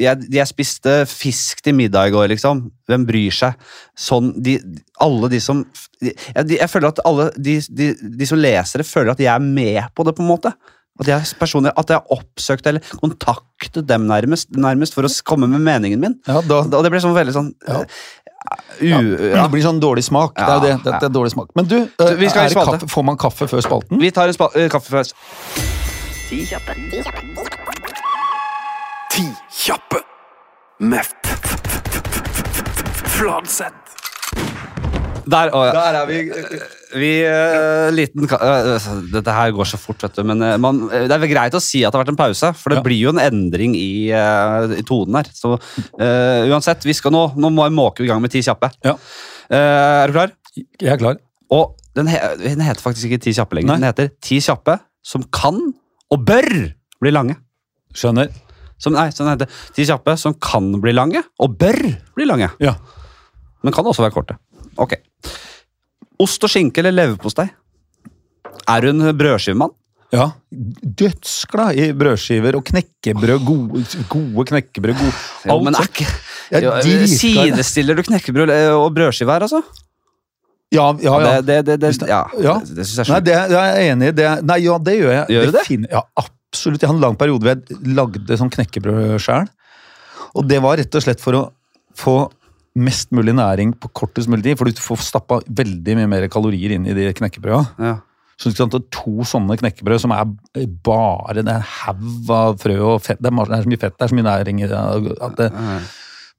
jeg, jeg, spiste fisk til middag i går, liksom. Hvem bryr seg? Sånn, de, alle de som de, jeg føler at alle de, de, de som leser det, føler at jeg er med på det, på en måte. At jeg, er personer, at jeg har oppsøkt eller kontaktet dem nærmest, nærmest for å komme med meningen min. Ja, da, Og det blir sånn veldig sånn Ja. U, ja, Det blir sånn dårlig smak. det er jo det. Ja, det, det er dårlig smak. Men du, øh, vi skal er kaffe, får man kaffe før spalten? Vi tar en spa, uh, kaffe først. Ti kjappe. Ti kjappe med Fladseth. Der, å, ja. Der er vi. Vi, uh, liten, eh, dette her går så fort, vet du. Men uh, man, det er vel greit å si at det har vært en pause, for det Ja. blir jo en endring i, i tonen her. Så uansett, vi skal nå, nå må jeg måke i gang med ti kjappe. Ja. Er du klar? Jeg er klar. Og den, he, den heter faktisk ikke Ti kjappe lenger. Nei. Den heter Ti kjappe som kan og bør bli lange. Skjønner. Som, nei, sånn heter Ti kjappe som kan bli lange og bør bli lange. Ja. Men kan også være korte. Ok. Ost og skinke eller leverpostei? Er du en brødskivemann? Ja. Dødsglad i brødskiver og knekkebrød. Gode, gode knekkebrød. Gode, Jo, men er ikke det. Sidestiller du knekkebrød og brødskive her, altså? Ja, ja, ja. Det, det, det, ja, Ja. det, syns jeg er Nei, sjukt. det, det er jeg enig i. Det, nei, ja, det gjør jeg. Gjør du det? fin- ja, absolutt. Jeg hadde en lang periode hvor jeg lagde sånn knekkebrød sjøl. Og det var rett og slett for å få mest mulig næring på kortest mulig tid. For du får stappa veldig mye mer kalorier inn i de knekkebrøda. Ja. Så To sånne knekkebrød som er bare det haug av frø og fett. Det er, så mye fett, det er så mye næring i det.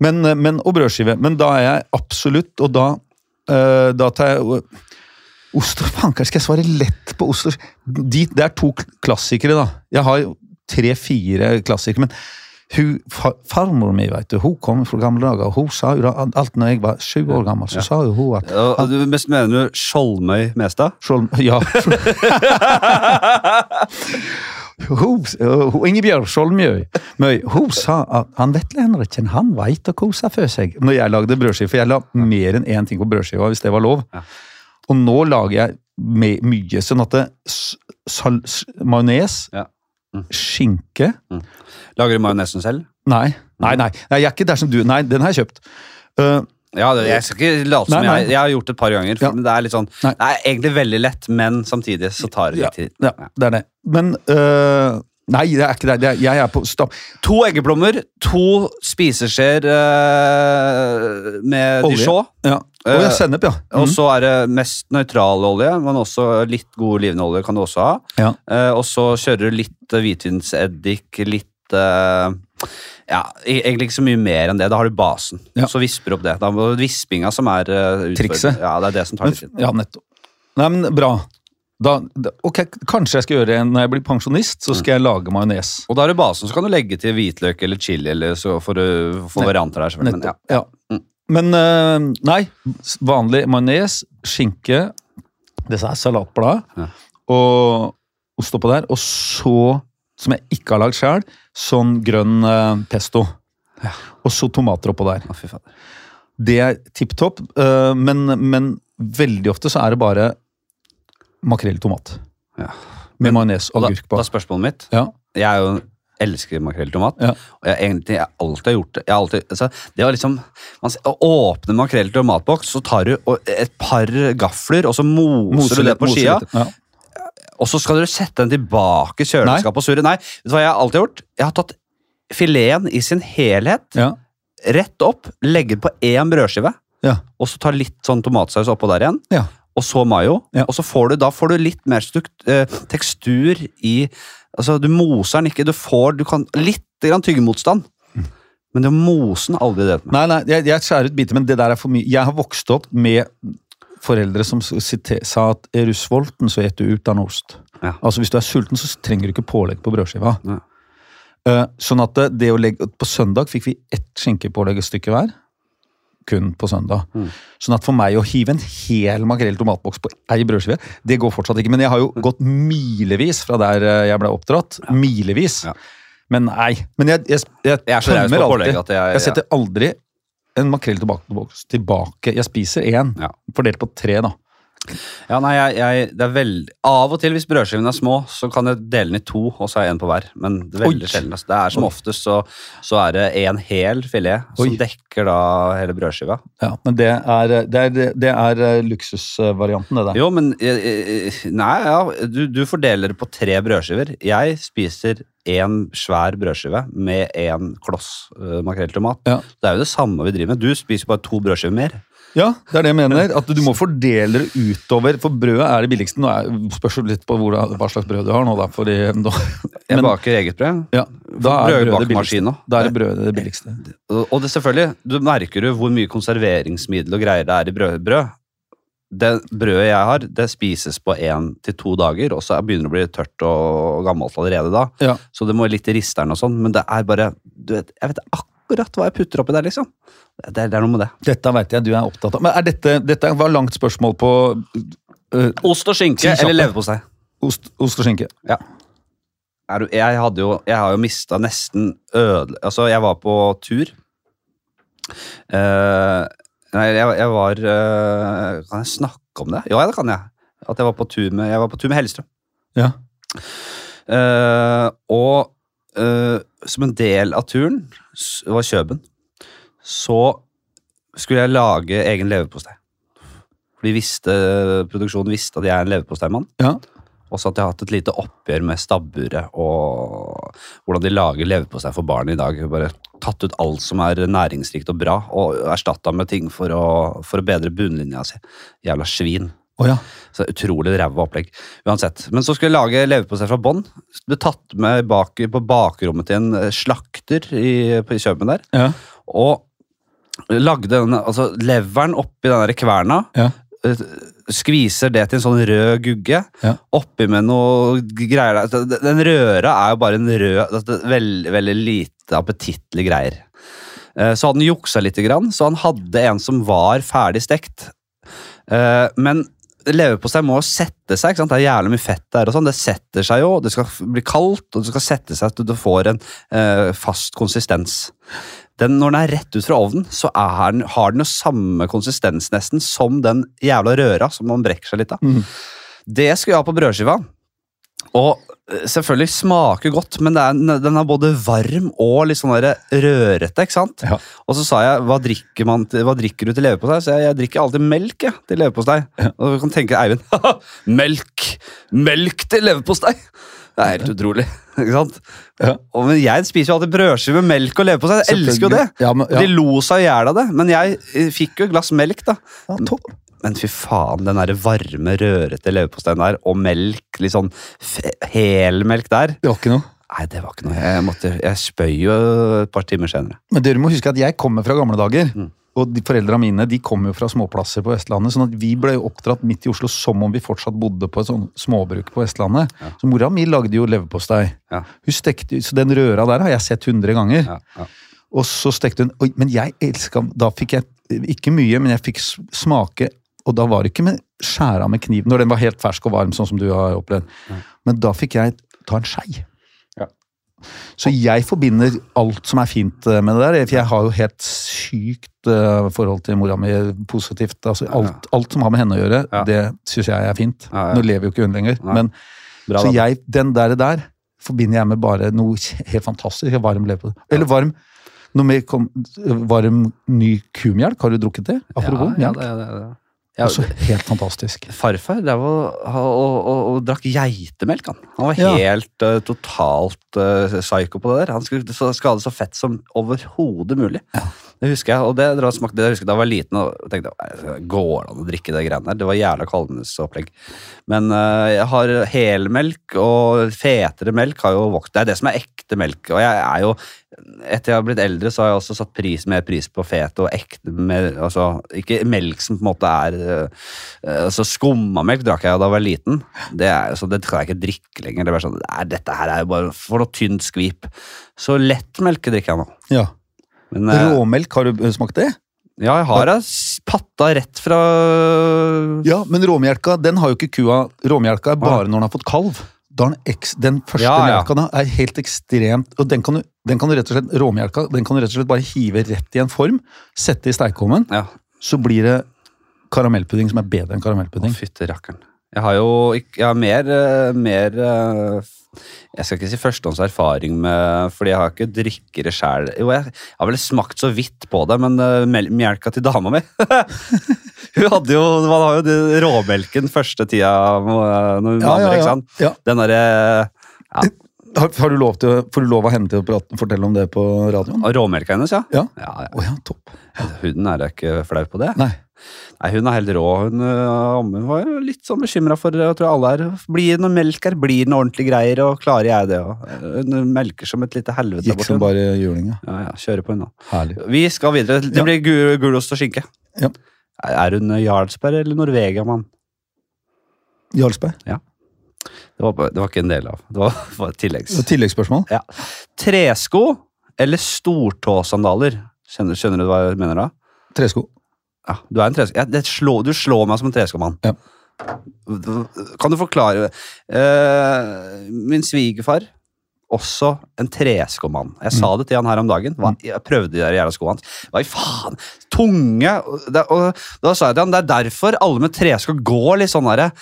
Men, men, og brødskive. Men da er jeg absolutt, og da, eh, da tar jeg Ost og panker, skal jeg svare lett på ost og de, Det er to klassikere, da. Jeg har tre-fire klassikere, men hun, fa, farmor mi, vet du, hun kom fra gamle dager, og hun sa jo da alt når jeg var sju år gammel, så sa jo hun at Og, og du mest mener du Skjoldmøy Mestad? Skjold, ja. hun, hun, Ingebjørg Skjoldmøy hun sa at han Vetle ikke, han veit å kose for seg. Når jeg lagde brødskive, for jeg la mer enn én ting på brødskiva, hvis det var lov. Ja. Og nå lager jeg mye, sånn at det sal, Majones, Ja. Mm. skinke Lager du majonesen selv? Nei, nei, nei, nei, jeg er ikke der som du. Nei, den har jeg kjøpt. Uh, Ja, det, jeg skal ikke late som jeg Jeg har gjort det et par ganger. For Ja. Det er litt sånn. Det er egentlig veldig lett, men samtidig så tar det ja, litt tid. ja, det er det. Men uh, Nei, det er ikke det. det er, jeg er på stopp. To eggeplommer, to spiseskjeer eh, med Olje. dijon. Ja. Og ja, sennep, ja. Og Mm. så er det mest nøytral olje, men også litt god olivenolje kan du også ha. Ja. Eh, og så kjører du litt eh, hvitvinseddik, litt eh, Ja, e- egentlig ikke så mye mer enn det. Da har du basen. Ja. Så visper du opp det. Da vispinga som er uh, Trikset. Ja, det er det som tar litt tid. Ja, nettopp. Nei, men bra. Da, da, ok, Kanskje jeg skal gjøre det når jeg blir pensjonist, så skal jeg lage majones. Og da er det basen, så kan du legge til hvitløk eller chili eller så for få varianter der. Men, ja. Ja. Men uh, nei, vanlig majones, skinke, disse er salatblad, Ja. og ost oppå der, og så, som jeg ikke har lagd sjøl, sånn grønn uh, pesto. Og så tomater oppå der. Å. Det er tipp topp, uh, men, men veldig ofte så er det bare makrell i tomat. Ja. Med majones og agurk på. da er spørsmålet mitt Ja. Jeg er jo elsker makrell i tomat. Ja. Og jeg, egentlig, jeg alltid har gjort det. Jeg alltid, altså, det var liksom, man, Å åpne makrell i tomatboks, så tar du et par gafler, og så moser, du det på skia. Ja. Og så skal du sette den tilbake i kjøleskapet og surre. Nei, vet du hva jeg alltid har gjort? Jeg har tatt fileten i sin helhet, Ja. rett opp, legger den på én brødskive, Ja. og så tar litt sånn tomatsaus oppå der igjen. Og så mayo. Ja. Og så får du, da får du litt mer stukt, eh, tekstur i Altså, du moser den ikke. Du får du kan, litt grann tyggemotstand. Men det å mose den, aldri delt med. Nei, nei, jeg, jeg skjærer ut biter, men det der er for mye. Jeg har vokst opp med foreldre som sa at er du sulten, så et du uten ost. Ja. Altså Hvis du er sulten, så trenger du ikke pålegg på brødskiva. Ja. Uh, sånn at det, det å legge, På søndag fikk vi ett skinkepålegg et stykke hver. Kun på søndag. Mm. Sånn at for meg å hive en hel makrell tomatboks på ei brødskive, det går fortsatt ikke. Men jeg har jo gått milevis fra der eh, jeg ble oppdratt. Milevis. Ja. Men nei. Men jeg, jeg, jeg, Jeg er tømmer alltid. Jeg, at jeg, setter aldri en makrell tomatboks tilbake. Jeg spiser én, Ja. fordelt på tre, da. Ja, nei, jeg, jeg, det er veldig Av og til, hvis brødskivene er små, så kan jeg dele den i to, og så har jeg en på hver. Men det er veldig Oi. sjelden. Altså. Det er som Oi. oftest så, så er det en hel filet som Oi. dekker da hele brødskiva. Ja, Men det er, det er, det er eh, luksusvarianten, det der. Jo, men eh, eh, Nei, ja, du, du fordeler det på tre brødskiver. Jeg spiser én svær brødskive med én kloss uh, makrelltomat. Ja. Det er jo det samme vi driver med. Du spiser bare to brødskiver mer. Ja, det er det jeg mener. At du må fordele det utover. For brødet er det billigste. Nå er, spørs litt på hvor, hva slags brød du har nå, da. Fordi, nå Jeg men, baker eget brød. ja, da er brødet det. Da er det brødet det billigste. Og det selvfølgelig, du merker jo hvor mye konserveringsmiddel og greier det er i brød. brød. Det brødet jeg har, det spises på én til to dager, og så begynner det å bli tørt og gammelt allerede da. Ja. Så det må litt i risteren og sånn, men det er bare du vet, Jeg vet akkurat hva jeg putter oppi der, liksom. Det, det er noe med det. Dette vet jeg du er opptatt av. Men er dette, dette var langt spørsmål på uh, Ost og skinke eller leverpostei. ost, ost og skinke. Er du- Jeg, hadde jo, jeg har jo mista nesten ødele... Altså, jeg var på tur. Uh, nei, jeg, jeg var uh, Kan jeg snakke om det? Ja, det kan jeg. At jeg var på tur med, jeg var på tur med Hellstrøm. Ja. Uh, og eh, som en del av turen, det var Kjøben, så skulle jeg lage egen leverpostei. For visste, produksjonen visste at jeg er en leverposteimann. Ja. Og så at jeg har hatt et lite oppgjør med stabburet og hvordan de lager leverpostei for barn i dag. Bare tatt ut alt som er næringsrikt og bra, og erstatta med ting for å, for å bedre bunnlinja si. Jævla svin. Å ja. Så utrolig ræva opplegg. Uansett. Men så skulle jeg lage leverpostei fra bånn. Ble tatt med bak, på bakrommet til en eh, slakter i, på, i Kjøben der. Ja. Og lagde den, altså leveren oppi den der kverna. Ja. eh, Skviser det til en sånn rød gugge. Ja. Oppi med noe greier der. Den- Den røra er jo bare en rød altså, Veldig, veldig lite appetittlige greier. Eh, Så hadde han juksa litt, så han hadde en som var ferdig stekt. Eh, Men leverpostei må sette seg. ikke sant? Det er jævlig mye fett der. og sånn. Det setter seg jo, det skal bli kaldt, og det skal sette seg at du får en eh, fast konsistens. Den, når den er rett ut fra ovnen, så den, har den jo samme konsistens nesten som den jævla røra som man brekker seg litt av. Mm. Det skulle jeg ha på brødskiva. Og selvfølgelig smaker godt, men er, den er både varm og litt sånn rørete. ikke sant? Ja. Og så sa jeg hva drikker, man hva drikker du til leverpostei? Så jeg, jeg drikker alltid melk jeg, til leverpostei. Og du kan tenke Eivind melk! Melk til leverpostei! Det er helt utrolig. ikke sant? Ja. Og, men jeg spiser jo alltid brødskive med melk og leverpostei. Jeg elsker jo det! Ja, men, ja. De ja. lo seg i hjel av det, men jeg eh, fikk jo et glass melk, da. Ja, topp. Men fy faen, den der varme, rørete leverposteien der, og melk, litt sånn helmelk der Det var ikke noe. Nei, det var ikke noe. Jeg, måtte, jeg spøy jo et par timer senere. Men dere må huske at jeg kommer fra gamle dager. Mm. og de foreldra mine de kom jo fra småplasser på Vestlandet, sånn at vi ble jo oppdratt midt i Oslo som om vi fortsatt bodde på et sånn småbruk på Vestlandet. Så mora mi lagde jo leverpostei. Ja. Hun stekte, så den røra der har jeg sett hundre ganger. Ja, ja. Og så stekte hun men jeg elska Da fikk jeg ikke mye, men jeg fikk smake Og da var det ikke med skjæra med kniv når den var helt fersk og varm, sånn som du har opplevd. Men da fikk jeg ta en skei. Ja. Så jeg forbinder alt som er fint eh, med det der. For jeg har jo helt sykt eh, forhold til mora mi positivt. Altså, alt, alt som har med henne å gjøre, Ja. det syns jeg er fint. Ja, ja. Nå lever jo ikke hun lenger, men Bra, så jeg, den der, der forbinder jeg med bare noe helt fantastisk. Varm lever. Eller varm noe mer kom, varm ny kumelk. Har du drukket det? Apropos ja, melk. det, det, det. Ja, Også helt fantastisk. Farfar drev og, og, og, og drakk geitemelk. Han Han var Ja. helt eh, totalt uh, psyko på det der. Han skulle det så fett som overhodet mulig. Det husker jeg, og det, det, smakte, det husker jeg da jeg var liten og tenkte går det an å drikke det greiene der? Det var jævla kvalmningsopplegg. Men uh, jeg har helmelk og fetere melk har jo vokst. Det er det som er ekte melk. Og jeg er jo, etter jeg har blitt eldre, så har jeg også satt pris, mer pris på fet og ekte mer, altså, Ikke melk som på en måte er uh, altså Skummamelk drakk jeg da jeg var liten. Det, er, så det kan jeg ikke drikke lenger. Det er bare sånn, "Nei, dette her er jo bare for noe tynt skvip. Så lettmelk drikker jeg nå. Ja. Men, eh, Råmelk, har du smakt det? ja, jeg har det patta rett fra Ja, men råmelka den har jo ikke kua. Råmelka er bare når den har fått kalv. Den, den første Ja, ja. melka da er helt ekstremt og den kan, du, den kan du rett og slett, Råmjelka den kan du rett og slett bare hive rett i en form, sette i steikeovnen, Ja, så blir det karamellpudding som er bedre enn Å, fytte rakkeren. Jeg har jo jeg har mer, eh, mer eh, Jeg skal ikke si førstehåndserfaring med Fordi jeg har ikke drikkere sjæl. Jo, jeg, jeg har vel smakt så vidt på det, men uh, melka til dama mi Hun hadde jo Man har jo råmelken første tida eh, når hun Ja, ja, ikke sant? ja. Den derre ja, Har, har du lov til, får du lov av henne til å prate, fortelle om det på radioen? Råmelka hennes, ja. Ja. ja, ja. Oh, ja, topp. Huden er da ikke flau på det. Nei. Nei, Hun er helt rå. Hun, Amme var litt sånn bekymra for Jeg tror alle er Blir det noe melk her? Blir det noe ordentlige greier? Og klarer jeg det? Og, øh, hun melker som et lite helvete. Gikk som bare juling, ja. Ja, ja, Kjører på hun da. Herlig. Vi skal videre. Det blir gul gulost og skinke. Ja. Er hun Jarlsberg eller Norvegia-mann? Jarlsberg. Det, var det var ikke en del av. Det var, var et tilleggs. Tilleggsspørsmål? Tresko eller stortåsandaler? Skjønner, skjønner du hva jeg mener da? Tresko. Ja, du er en tresk... Ja, det slår, du slår meg som en treskomann. Ja. Kan du forklare uh, Min svigerfar, også en treskomann. Jeg sa det til han her om dagen. Hva, jeg prøvde de der jævla skoene hans. Hva i faen? Tunge! Og, og da sa jeg til han det er derfor alle med tresko går litt sånn derre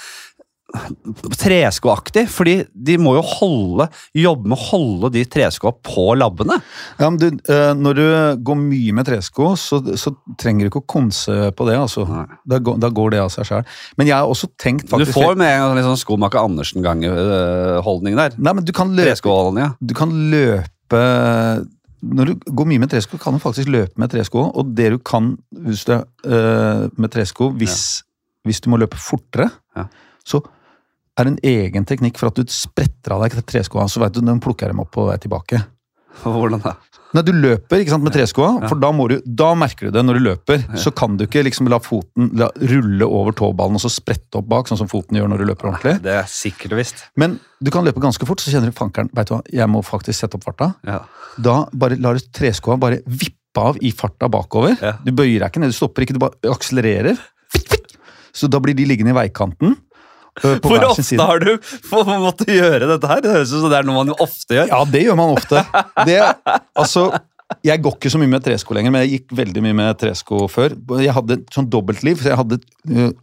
treskoaktig, fordi de må jo holde, jobbe med å holde de treskoa på labbene. Ja, men du, eh, når du går mye med tresko, så, så trenger du ikke å konse på det. altså. Da, går- da går det av seg sjøl. Men jeg har også tenkt Du får med en sånn skomaker Andersen-gang-holdning der. Nei, men du kan løpe, ja. du kan løpe Når du går mye med tresko, kan du faktisk løpe med tresko. Og det du kan hvis du, er, eh, med tresko, hvis, hvis du må løpe fortere, Ja. så er en egen teknikk for at du spretter av deg treskoa, så vet du når du plukker dem opp på vei tilbake. Hvordan da? Nei, Du løper ikke sant, med treskoa, Ja. for da, du, da merker du det når du løper. Så kan du ikke liksom la foten la, rulle over tåballen og så sprette opp bak, sånn som foten gjør når du løper ordentlig. Det er sikkert visst. Men du kan løpe ganske fort, så kjenner du fankeren, vet du hva, jeg må faktisk sette opp farta. Ja. Da bare lar du treskoa bare vippe av i farta bakover. Ja. Du bøyer deg ikke ned, du stopper ikke, du bare akselererer. Så da blir de liggende i veikanten. På Hvor ofte side. har du måttet gjøre dette her? Det høres ut som det er noe man ofte gjør. Ja, det gjør man ofte. Det, altså, jeg går ikke så mye med tresko lenger, men jeg gikk veldig mye med tresko før. Jeg hadde sånn dobbeltliv, så jeg hadde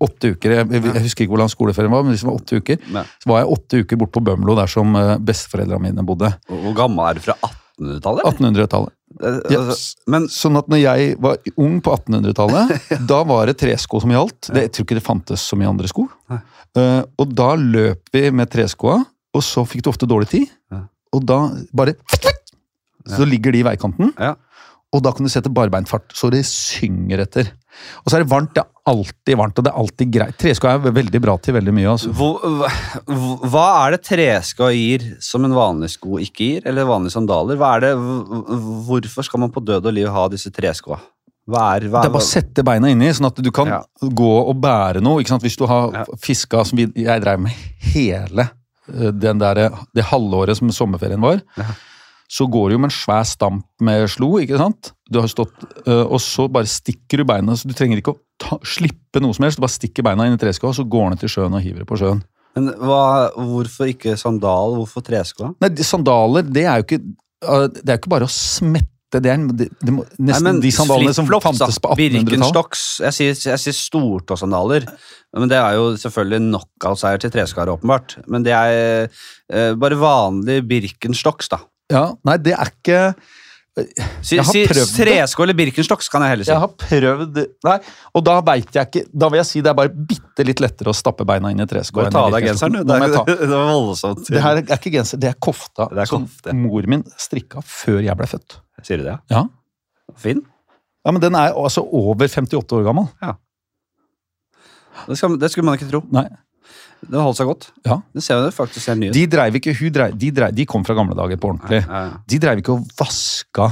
åtte uker jeg, jeg husker ikke hvor lang skoleferien var, men hvis det var åtte uker, Nei. så var jeg åtte uker bort på Bømlo, der som besteforeldrene mine bodde. Hvor gammel er du fra 1800-tallet? 1800-tallet. Eh, Ja. altså, Men Sånn at når jeg var ung på 1800-tallet, da var det tresko som gjaldt. Det, jeg tror ikke det fantes så mye andre sko. Eh, og da løp vi med treskoa, og så fikk du ofte dårlig tid. Ja. Og da bare Så ligger de i veikanten, Ja. Og da kan du sette barbeinfart så det synger etter. Og så er det varmt. Det er alltid varmt, og det er alltid greit. Tresko er veldig bra til veldig mye. altså. hva- hva er det tresko gir som en vanlig sko ikke gir? Eller vanlige sandaler? Er det, hvorfor skal man på død og liv ha disse treskoa? Hva er, hva Det er bare å sette beina inni, sånn at du kan Ja. gå og bære noe. Hvis du har Ja. fiska som jeg drev med hele eh, den der, det halvåret som sommerferien var, Ja. Så går du jo med en svær stamp med slo, ikke sant? Du har stått, eh, og så bare stikker du beina, så du trenger ikke å ta, slippe noe som helst. Du bare stikker beina inn i treskoa, så går den til sjøen og hiver det på sjøen. Men hva, hvorfor ikke sandal? Hvorfor tresko? Nei, sandaler, det er jo ikke, eh, det er jo ikke bare å smette. Det er, det, det må, nesten Nei, men de sandalene som fantes på 1800-tallet. Birkenstocks. Jeg sier, jeg sier stortåsandaler. Men det er jo selvfølgelig knockout-seier til treskaret, åpenbart. Men det er eh, bare vanlig Birkenstocks, da. Ja, nei, det er ikke Si, har si prøvd tresko eller Birkenstocks, kan jeg heller si. Jeg har prøvd Nei, og da veit jeg ikke Da vil jeg si det er bare bitte litt lettere å stappe beina inn i tresko. Bare ta av deg genseren, du. Det er, det var voldsomt. Det her er ikke genser, det er kofta Det er som mor min strikka før jeg ble født. Sier du det? Ja. Fin. ja, men den er altså over 58 år gammel. Det, skal, det skulle man ikke tro. Nei. Den holdt seg godt. Ja. Den ser jo faktisk helt ny ut. De dreiv ikke hun dreiv, de, dreiv, de kom fra gamle dager på ordentlig. Ja, ja. De dreiv ikke og vaska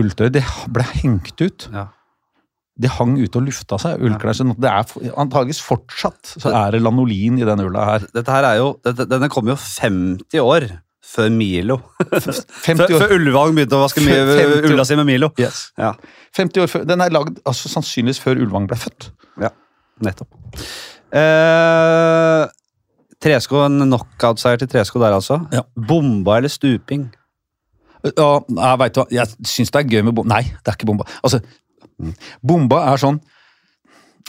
ulltøy. Det ble hengt ut. Ja. Det hang ute og lufta seg, ullklær. Så det er antageligvis fortsatt så er det lanolin i den ulla her. Dette her er jo, dette, denne kom jo 50 år før Milo. 50 Før, år, før Ulvang begynte å vaske mi- 50 ulla si med Milo. yes. Ja, 50 år før, Den er lagd altså, sannsynligvis før Ulvang ble født. Ja, nettopp. Eh, tresko, en knockout-seier til tresko der, altså. Ja. Bomba eller stuping? Ja, jeg vet hva, jeg syns det er gøy med bomba. Nei, det er ikke bomba. Altså, bomba er sånn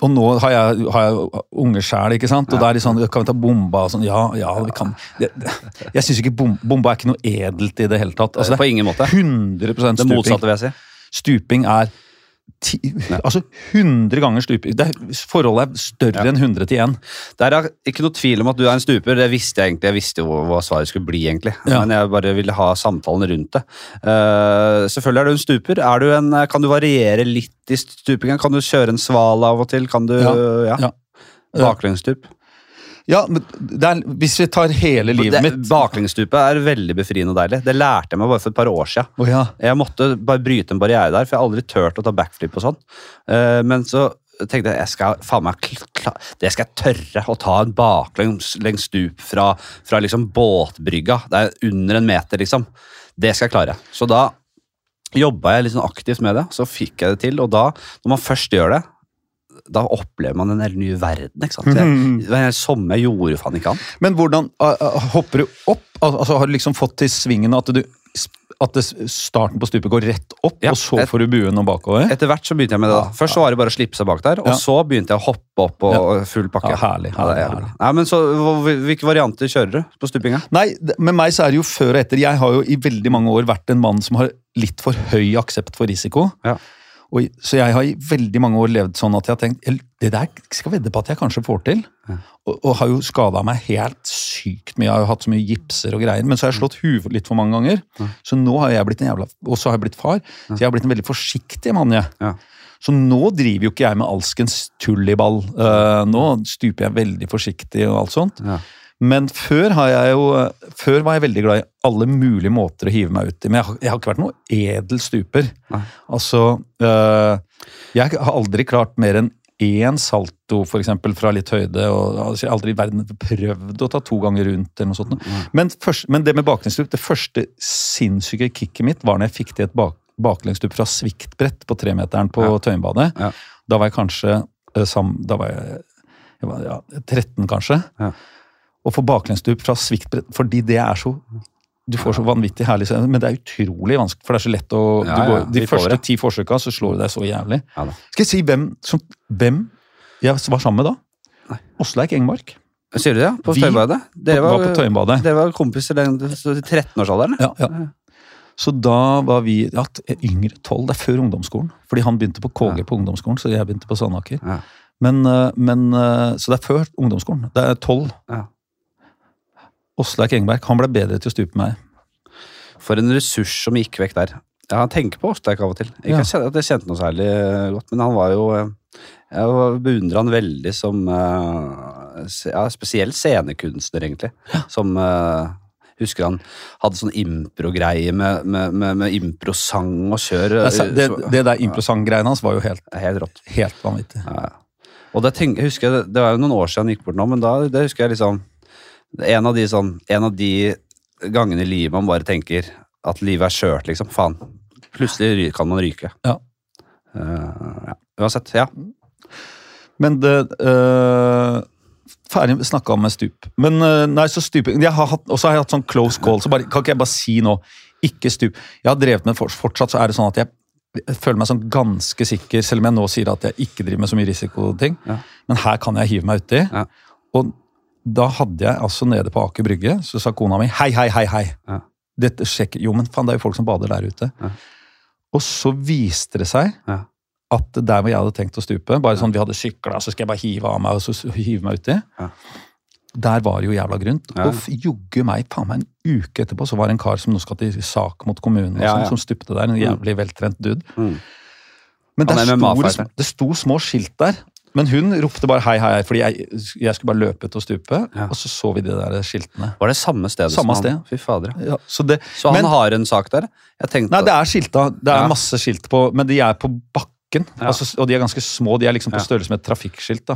Og nå har jeg, har jeg unge sjæl, ikke sant? Og da er de sånn Kan vi ta bomba? Og sånn, ja, ja, vi kan. Det, det, jeg syns ikke bom, bomba er ikke noe edelt i det hele tatt. Altså, På ingen måte. det er 100 Det stuping. motsatte, vil jeg si. Stuping er ti, altså 100 ganger stuping. Det forholdet er større enn 100 til 1. Det er ikke noe tvil om at du er en stuper. Det visste jeg egentlig. Jeg visste jo hva svaret skulle bli, egentlig. Ja. Men jeg bare ville ha samtalen rundt det. Uh, selvfølgelig er du en stuper. Er du en, kan du variere litt i stupingen? Kan du kjøre en sval av og til? Kan du Ja, ja. ja. Baklengsstup? Ja, er, Hvis vi tar hele livet Det- mitt Baklengsstupet er veldig befriende og deilig. Det lærte jeg meg bare for et par år siden. Oh, ja. Jeg måtte bare bryte en barriere der, for jeg har aldri turt å ta backflip og sånn. Uh, men så tenkte jeg jeg skal faen meg det skal jeg tørre å ta en baklengs stup fra, fra liksom båtbrygga. Det er under en meter, liksom. Det skal jeg klare. Så da jobba jeg litt liksom aktivt med det, så fikk jeg det til. Og da, når man først gjør det, da opplever man en helt ny verden. ikke sant? Det hel sommer jeg gjorde faen ikke annet. Men hvordan hopper du opp? Altså Har du liksom fått til svingen at, du, at starten på stupet går rett opp, Ja, og så et- får du buen og bakover? Etter hvert så begynte jeg med det. da. Først så var det bare å slippe seg bak der, og Ja. så begynte jeg å hoppe opp og og full pakke. Ja, herlig, Ja, det er herlig, herlig. Nei, men så, Hvilke varianter kjører du på stupinga? Nei, med meg så er det jo før og etter. Jeg har jo i veldig mange år vært en mann som har litt for høy aksept for risiko. Ja. Og, så jeg har i veldig mange år levd sånn at jeg har tenkt det der skal vedde på at jeg kanskje får til. Og, og har jo skada meg helt sykt mye. Jeg har jo hatt så mye gipser og greier. Men så har jeg slått huet litt for mange ganger. Så nå har jeg blitt en jævla Og så har jeg blitt far. Så jeg har blitt en veldig forsiktig mann, jeg. Ja. Så nå driver jo ikke jeg med alskens tull i ball. Eh, nå stuper jeg veldig forsiktig og alt sånt. Men før, jo, før var jeg veldig glad i alle mulige måter å hive meg ut i. Men jeg har, jeg har ikke vært noe edel stuper. Nei. Altså øh, Jeg har aldri klart mer enn én salto, for eksempel, fra litt høyde. og altså, Jeg har aldri i verden prøvd å ta to ganger rundt. eller noe sånt. Men, først, men det med baklengsstup, det første sinnssyke kicket mitt var når jeg fikk til et bak, baklengsstup fra sviktbrett på tremeteren på Ja. Tøyenbadet. Ja. Da var jeg kanskje øh, sam, Da var jeg, jeg var, ja, 13, kanskje. Ja. Å få baklengsstup fra sviktbrett, fordi det er så Du får så vanvittig herlig scene, men det er utrolig vanskelig, for det er så lett å Ja, du ja, går, De første det. ti forsøka så slår du deg så jævlig. Ja. Skal jeg si hvem som Hvem jeg var sammen med da? Åsleik Engmark. Sier du det? På Vi Dere var var, på Tøyenbadet. dere var kompiser i 13-årsalderen? Ja, ja. Så da var vi ja, yngre, tolv. Det er før ungdomsskolen. Fordi han begynte på KG på ungdomsskolen, så jeg begynte på Sandaker. Men, øh, men, øh, så det er før ungdomsskolen. Det er tolv. Ja. Åsleik Engberg han ble bedre til å stupe meg. For en ressurs som gikk vekk der. Ja, Han tenker på Åsleik av og til. Ikke Ja. at jeg kjente noe særlig godt, men han var jo eh, Jeg beundrer han veldig som eh, ja, Spesielt scenekunstner, egentlig. Som eh, Husker han hadde sånn impro-greie med, med, med, med impro-sang og kjør. Det, det, det der improsang-greiene hans var jo helt, Helt rått. helt vanvittig. Ja, ja. Og det, tenk, husker, jeg- det var jo noen år siden han gikk bort nå, men da det husker jeg liksom En av de, sånn, en av de gangene i livet man bare tenker at livet er skjørt, liksom. Faen. Plutselig kan man ryke. Ja. Uh, ja. Uansett, ja. Men det uh, Ferdig snakka om med stup. Men uh, nei, så stuping Og så har jeg hatt sånn close call, så bare, kan ikke jeg bare si nå ikke stup. Jeg har drevet med Fortsatt så er det sånn at jeg, jeg føler meg sånn ganske sikker, selv om jeg nå sier at jeg ikke driver med så mye risikoting. Ja. Men her kan jeg hive meg uti. Ja. Og da hadde jeg altså nede på Aker Brygge, så sa kona mi hei, hei, hei, hei. Ja. Dette sjekker, Jo, men faen, det er jo folk som bader der ute. Ja. Og så viste det seg Ja. at der hvor jeg hadde tenkt å stupe, bare sånn vi hadde sykla, så skal jeg bare hive av meg og så hive meg uti. Ja. Der var det jo jævla grunt. Og jogge meg, faen meg en uke etterpå, så var det en kar som nå skal til sak mot kommunen, ja. som stupte der. En jævlig veltrent dude. Mm. Men det sto, det sto små skilt der. Men hun ropte bare hei, hei, hei, fordi jeg, jeg skulle bare løpe ut og stupe. Ja. Og så så vi de der skiltene. Var det samme sted? Samme som han? sted. Fy fader. ja. Så det, Så han men, har en sak der? Jeg Nei, det er skilta. Det er Ja. masse skilt på, men de er på bakken. Altså, og de er ganske små. De er liksom på størrelse med et trafikkskilt.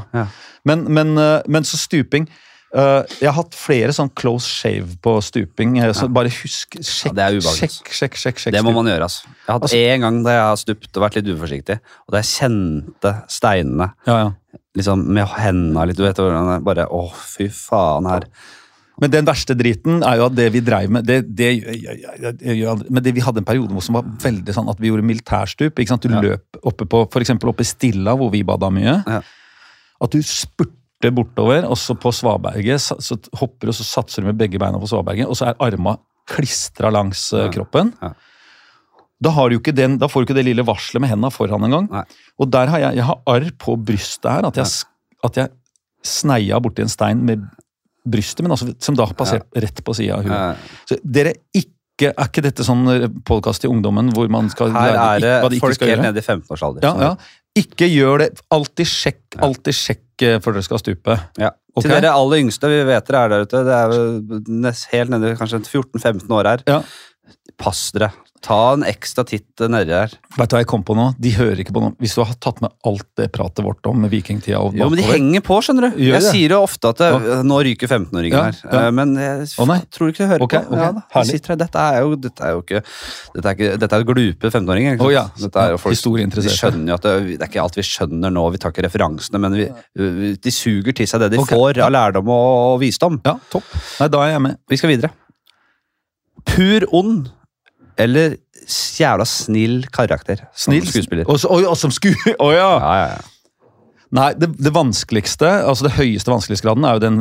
Men, men, eh, men så stuping eh, Jeg har hatt flere sånn close shave på stuping. Så ja. bare husk Sjekk, Ja, sjekk, sjekk, sjekk, sjekk Det må man gjøre, altså. Jeg har hatt Altså- en gang da jeg har stupt og vært litt uforsiktig, og da jeg kjente steinene Ja, ja. liksom med hendene litt, du vet hvordan bare Å, fy faen her. Men den verste driten er jo at det vi dreiv med det, det, Men det vi hadde en periode hvor som var veldig sånn at vi gjorde militærstup. ikke sant? Du løp oppe på for eksempel oppe i Stilla, hvor vi bada mye. Ja. At du spurter bortover, og så på svaberget så, hopper du, og så satser du med begge beina på svaberget, og så er arma klistra langs eh, Ja. kroppen. Ja. Da, har du ikke den, da får du ikke det lille varselet med hendene foran engang. Og der har jeg, jeg har arr på brystet her, at jeg, at jeg sneia borti en stein med brystet, men altså, som da har passert rett på sida av huet. Ja. Så dere ikke, Er ikke dette sånn podkast til ungdommen hvor man skal Her lære er det ikke folk helt nede i 15-årsalder. Ja, ja. Ikke gjør det. Alltid sjekk, alltid sjekk eh, før dere skal stupe. Ja. Okay? Til dere aller yngste, vi vet dere er der ute, det er helt nede, kanskje 14-15 år her. Ja. Pass dere. Ta en ekstra titt nedi her. Vet du hva jeg kom på nå? De hører ikke på noe. Hvis du har tatt med alt det pratet vårt om vikingtida og Jo, men de henger på, skjønner du. Gjør Jeg det? sier jo ofte at det, nå ryker 15-åringen Ja, her, ja. Eh, men jeg oh, tror ikke de hører okay, på. Okay. Ja, da. herlig. Sitter. Dette er jo, dette er jo ikke Dette er, ikke, dette er glupe 15-åringer. Oh, ja. Dette er jo folk, de skjønner jo at det, det er ikke alt vi skjønner nå, vi tar ikke referansene, men vi, de suger til seg det de okay. får av lærdom og visdom. Ja, topp. Nei, da er jeg med. Vi skal videre. Pur ond eller jævla snill karakter som skuespiller. Og, og, og som sku... Å ja! Ja, ja, ja. Nei, det, det vanskeligste, altså det høyeste vanskelighetsgraden er jo den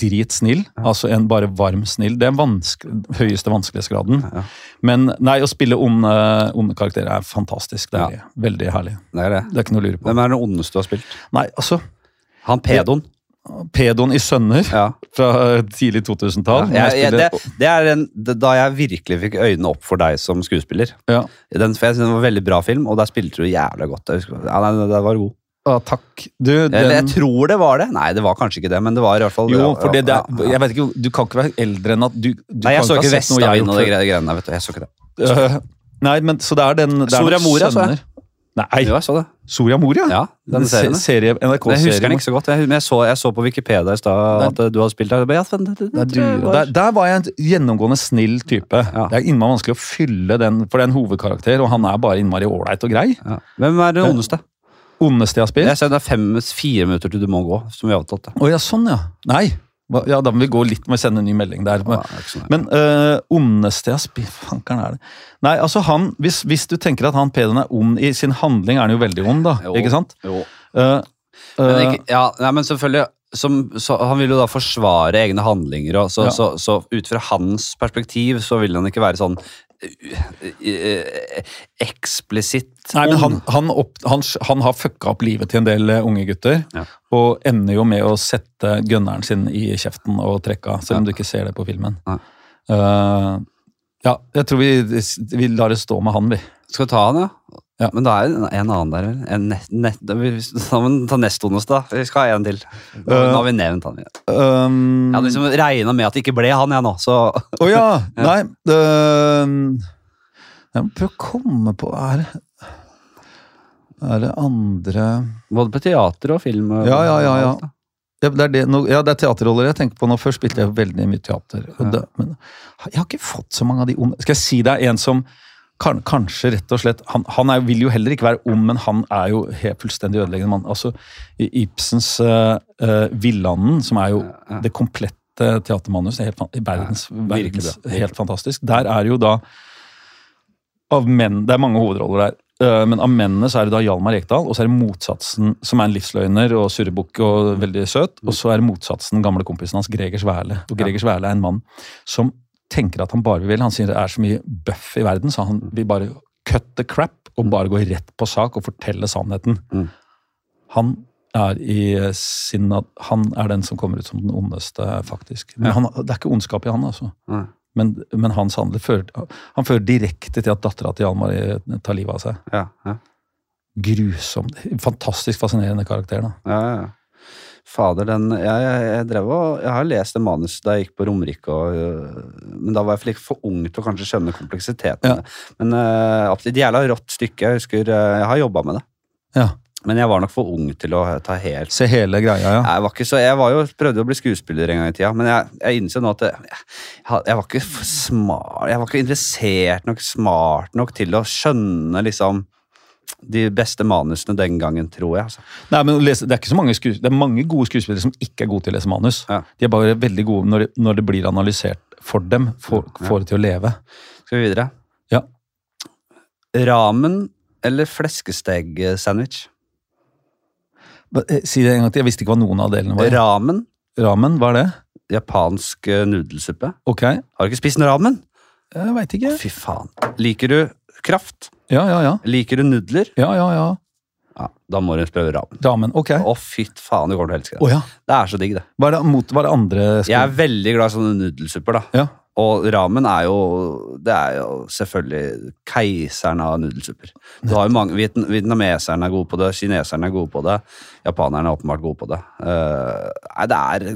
dritsnill. Altså en bare varm snill. Det er vanske, høyeste vanskelighetsgraden. Ja. Men nei, å spille onde, onde karakterer er fantastisk. Det er veldig herlig. Det er det. Det er ikke noe å lure på. Hvem er den ondeste du har spilt? Nei, altså Han pedoen. Pedoen i Sønner Ja. fra tidlig 2000-tall. Ja, ja, det, det er en, det, da jeg virkelig fikk øynene opp for deg som skuespiller. ja. Den, for jeg synes det var en veldig bra film, og der spilte du jævlig godt. Ja, nei, det var god. Ah, takk. Du, Eller jeg tror det var det. Nei, det var kanskje ikke det, men det var i hvert fall jo, for det, det er, jeg vet ikke, Du kan ikke være eldre enn at du, du Nei, jeg kan så ikke Vestavind og de greiene der, vet du. Jeg så ikke det. Nei, men så det er den det er Soria Moria så jeg. Nei, Jo, jeg så det. Soria Moria? Ja, den serien. Se- serie, Men Jeg husker den ikke så godt, jeg, men jeg så, jeg så på Wikipedia i stad at eh, du hadde spilt der. Ja, det, det, Det er Der, der var jeg en gjennomgående snill type. Ja. Det er innmari vanskelig å fylle den, for det er en hovedkarakter, og han er bare innmari ålreit og grei. ja. Hvem er den ondeste? Ondeste jeg har spilt? Jeg ser det er fem, fire minutter til du må gå, som vi har avtalt. Å ja, sånn ja. Nei. Ja, da må vi gå litt med å sende en ny melding der. Men, er sånn. men uh, ondeste jeg Fankeren er det. Nei, altså han, hvis, hvis du tenker at han Pederen er ond i sin handling, er han jo veldig ond, da. Jo. Ikke sant? Jo. Uh, Men, uh, ikke, ja, nei, men selvfølgelig som, så, Han vil jo da forsvare egne handlinger, og så, Ja. så, så ut fra hans perspektiv så vil han ikke være sånn eksplisitt Nei, men han, han, opp, han, han har fucka opp livet til en del eh, unge gutter, Ja. og ender jo med å sette gunneren sin i kjeften og trekke av, selv om Ja. du ikke ser det på filmen. Ja, uh, ja, jeg tror vi, vi lar det stå med han, vi. Skal vi ta han, ja? Ja. Men det er det en annen der, vel? En net, nett, vi ta men ta nest da. Vi skal ha en til. Nå, Uh, nå har vi nevnt han. Jeg Um, hadde liksom regna med at det ikke ble han, jeg nå, Å Å ja! Nei det, Jeg må prøve å komme på Er det Er det andre Både på teater og film. og- Ja, ja, ja, ja. ja det, er det, no, ja, det er teaterroller jeg tenker på nå. Først spilte jeg veldig mye teater. Ja. det, men jeg har ikke fått så mange av de onde Skal jeg si er en som kan, kanskje rett og slett Han, han er, vil jo heller ikke være ond, men han er jo helt fullstendig ødeleggende mann. Altså, Ibsens uh, Villanden, som er jo det komplette teatermanuset, er helt, i verdens, verdens helt fantastisk. Der er jo da av menn, Det er mange hovedroller der. eh, Men av mennene så er det da Hjalmar Ekdal, og så er det motsatsen, som er en livsløgner og surrebukk og veldig søt. Og så er det motsatsen, gamle kompisen hans, Gregers Werle. Og Gregers Werle er en mann som tenker at han bare vil Han sier det er så mye bøff i verden, så han vil bare cut the crap og bare gå rett på sak og fortelle sannheten. Mm. Han er i sin Han er den som kommer ut som den ondeste, faktisk. Men han, det er ikke ondskap i han, altså. Mm. Men, men hans handler fører, han fører direkte til at dattera til Hjalmar eh, tar livet av seg. Ja, ja. Grusom. Fantastisk fascinerende karakter. da. Ja, ja, ja. Fader, den jeg, jeg, jeg drev og Jeg har lest det manuset da jeg gikk på Romerike, øh, men da var jeg for, litt for ung til å kanskje skjønne kompleksiteten. Men uh, absolutt, jævla rått stykke. Jeg husker øh, Jeg har jobba med det. Ja. Men jeg var nok for ung til å ta helt Se hele greia, ja. Jeg var ikke så, jeg var jo, prøvde å bli skuespiller en gang i tida, men jeg, jeg innser nå at jeg, jeg var ikke for smart Jeg var ikke interessert nok, smart nok til å skjønne liksom de beste manusene den gangen, tror jeg. Altså. Nei, men lese, det, er ikke så mange det er mange gode skuespillere som ikke er gode til å lese manus. Ja. De er bare veldig gode når det, når det blir analysert for dem, får, ja. det til å leve. Skal vi videre? Ja. Ramen eller fleskesteg-sandwich? Eh, Si det en gang til, jeg visste ikke hva noen av delene var. Ramen, Ramen, hva er det? japansk eh, nudelsuppe. Ok, Har du ikke spist en ramen? jeg veit ikke. Fy faen. Liker du kraft? Ja, ja, ja. Liker du nudler? Ja, ja, ja. Ja, da må du prøve ramen. Ramen, ok. Å, fytt faen, du kommer til å elske Å det. ja. Det er så digg, det. Hva er det, mot, hva er det andre Jeg er veldig glad i sånne nudelsupper, da. Ja. Og ramen er jo Det er jo selvfølgelig keiseren av nudelsupper. Du har jo mange, viet, Vietnameserne er gode på det, kineserne er gode på det, japanerne er åpenbart gode på det. Eh, nei, det er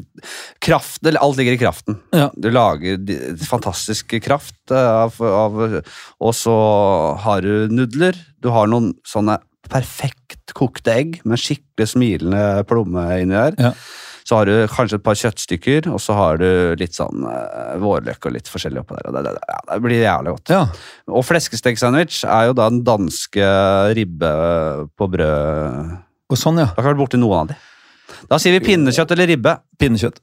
kraft, Alt ligger i kraften. Ja. Du lager fantastisk kraft eh, av, av Og så har du nudler. Du har noen sånne perfekt kokte egg med skikkelig smilende plomme inni der. Ja. Så har du kanskje et par kjøttstykker, og så har du litt sånn uh, vårløk og litt forskjellig oppå der. Og det, det, ja, det blir jævlig godt. Ja. Og fleskestegsandwich er jo da den danske ribbe på brød Og sånn, ja. Da har ikke vært borti noen av de. Da sier vi pinnekjøtt eller ribbe. Pinnekjøtt.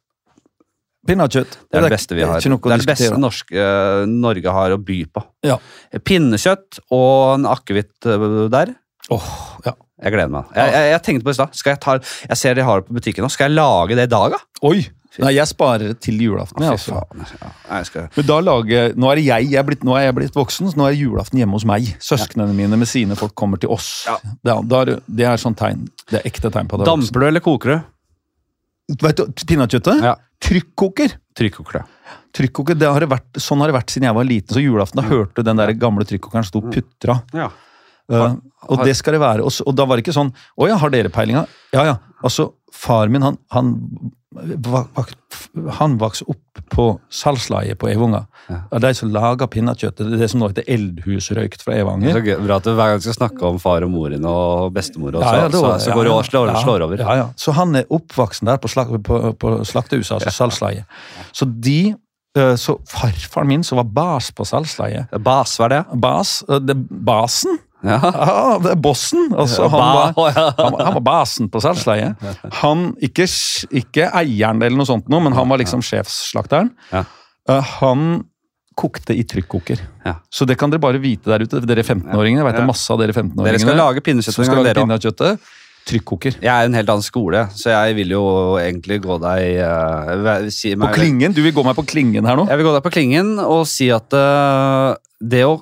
Pinnekjøtt. Det er det beste vi har. Det er det beste norske, eh, Norge har å by på. Ja. Pinnekjøtt og en akevitt eh, der. Åh, ja. Jeg gleder meg. Jeg, jeg, jeg tenkte på det i stad. Skal Jeg ta, jeg ser de har det på butikken nå. Skal jeg lage det i dag, da? Oi! Nei, jeg sparer det til julaften. Fy altså. Ja, jeg skal... Men da lager, nå er jeg, jeg er blitt, nå er jeg blitt voksen, så nå er julaften hjemme hos meg. Søsknene mine med sine folk kommer til oss. Ja. Det, er, det- er sånn tegn. Det er ekte tegn på det er. Damper du eller koker du? Vet du, Pinnekjøttet? Ja. Trykkoker! Trykkoker ja. Trykkoker, det har det vært, Sånn har det vært siden jeg var liten. Så julaften da hørte du den der gamle trykkokeren stå og putra. Ja. Uh, og det skal det være. Og, og da var det ikke sånn Å ja, har dere peilinga? Ja ja. Altså, far min, han, han, han vokste opp på salgslaget på Evunga. Ja. Av de som laga pinnekjøttet. Det som nå heter eldhusrøykt fra Det er Evanger. så bra at du hver gang skal snakke om far og mor din og bestemor, og så, Ja, ja, det, så, så går det og slår, slår over. Ja, ja. Så han er oppvoksen der på, slak, på, på slaktehuset, altså salgslaget. Så de uh, Så farfaren min, som var bas på salgslaget Bas, hva er det? Bas? uh, det, basen? Ja. Ja, det er bossen. Altså, han, var, han, var- han var basen på salgsleiet. Han, ikke, ikke eieren eller noe sånt, noe, men han var liksom sjefsslakteren. Ja. Uh, han kokte i trykkoker. Ja. Så det kan dere bare vite der ute, dere 15-åringene. Jeg vet det er masse av dere 15-åringene Dere skal lage pinnekjøtt skal lage pinnekjøttet. Trykkoker. Jeg er en helt annen skole, så jeg vil jo egentlig gå deg uh, si På klingen. Du vil gå meg på klingen her nå? Jeg vil gå deg på klingen og si at uh, det å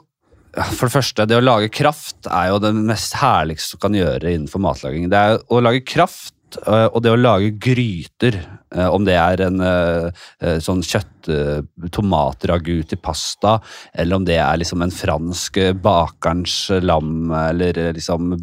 For det første, det å lage kraft er jo det mest herligste du kan gjøre innenfor matlaging. Det er å lage kraft eh, og det å lage gryter, eh, om det er en sånn eh, sånn uh, tomatragu til pasta, eller om det er liksom en fransk eh, bakerens lam, eller eh, liksom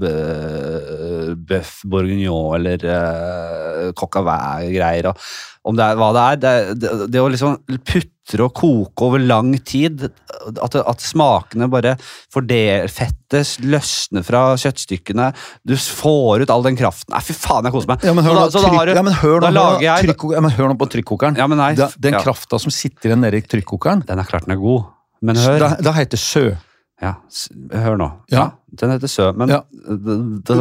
bøff bourguignon, eller coq au vin-greier. og Om det er hva det er. Det, det, det å liksom putre og koke over lang tid, at, at smakene bare fordeler Fettet løsner fra kjøttstykkene, du får ut all den kraften. Nei, fy faen, jeg koser meg. Ja, men hør nå, på trykkokeren. Ja, men nei, den ja. krafta som sitter igjen nede i trykkokeren, Den er klart den er god, men hør. da, da heter sø. Ja, hør nå. Ja. Den heter Sø, men Ja.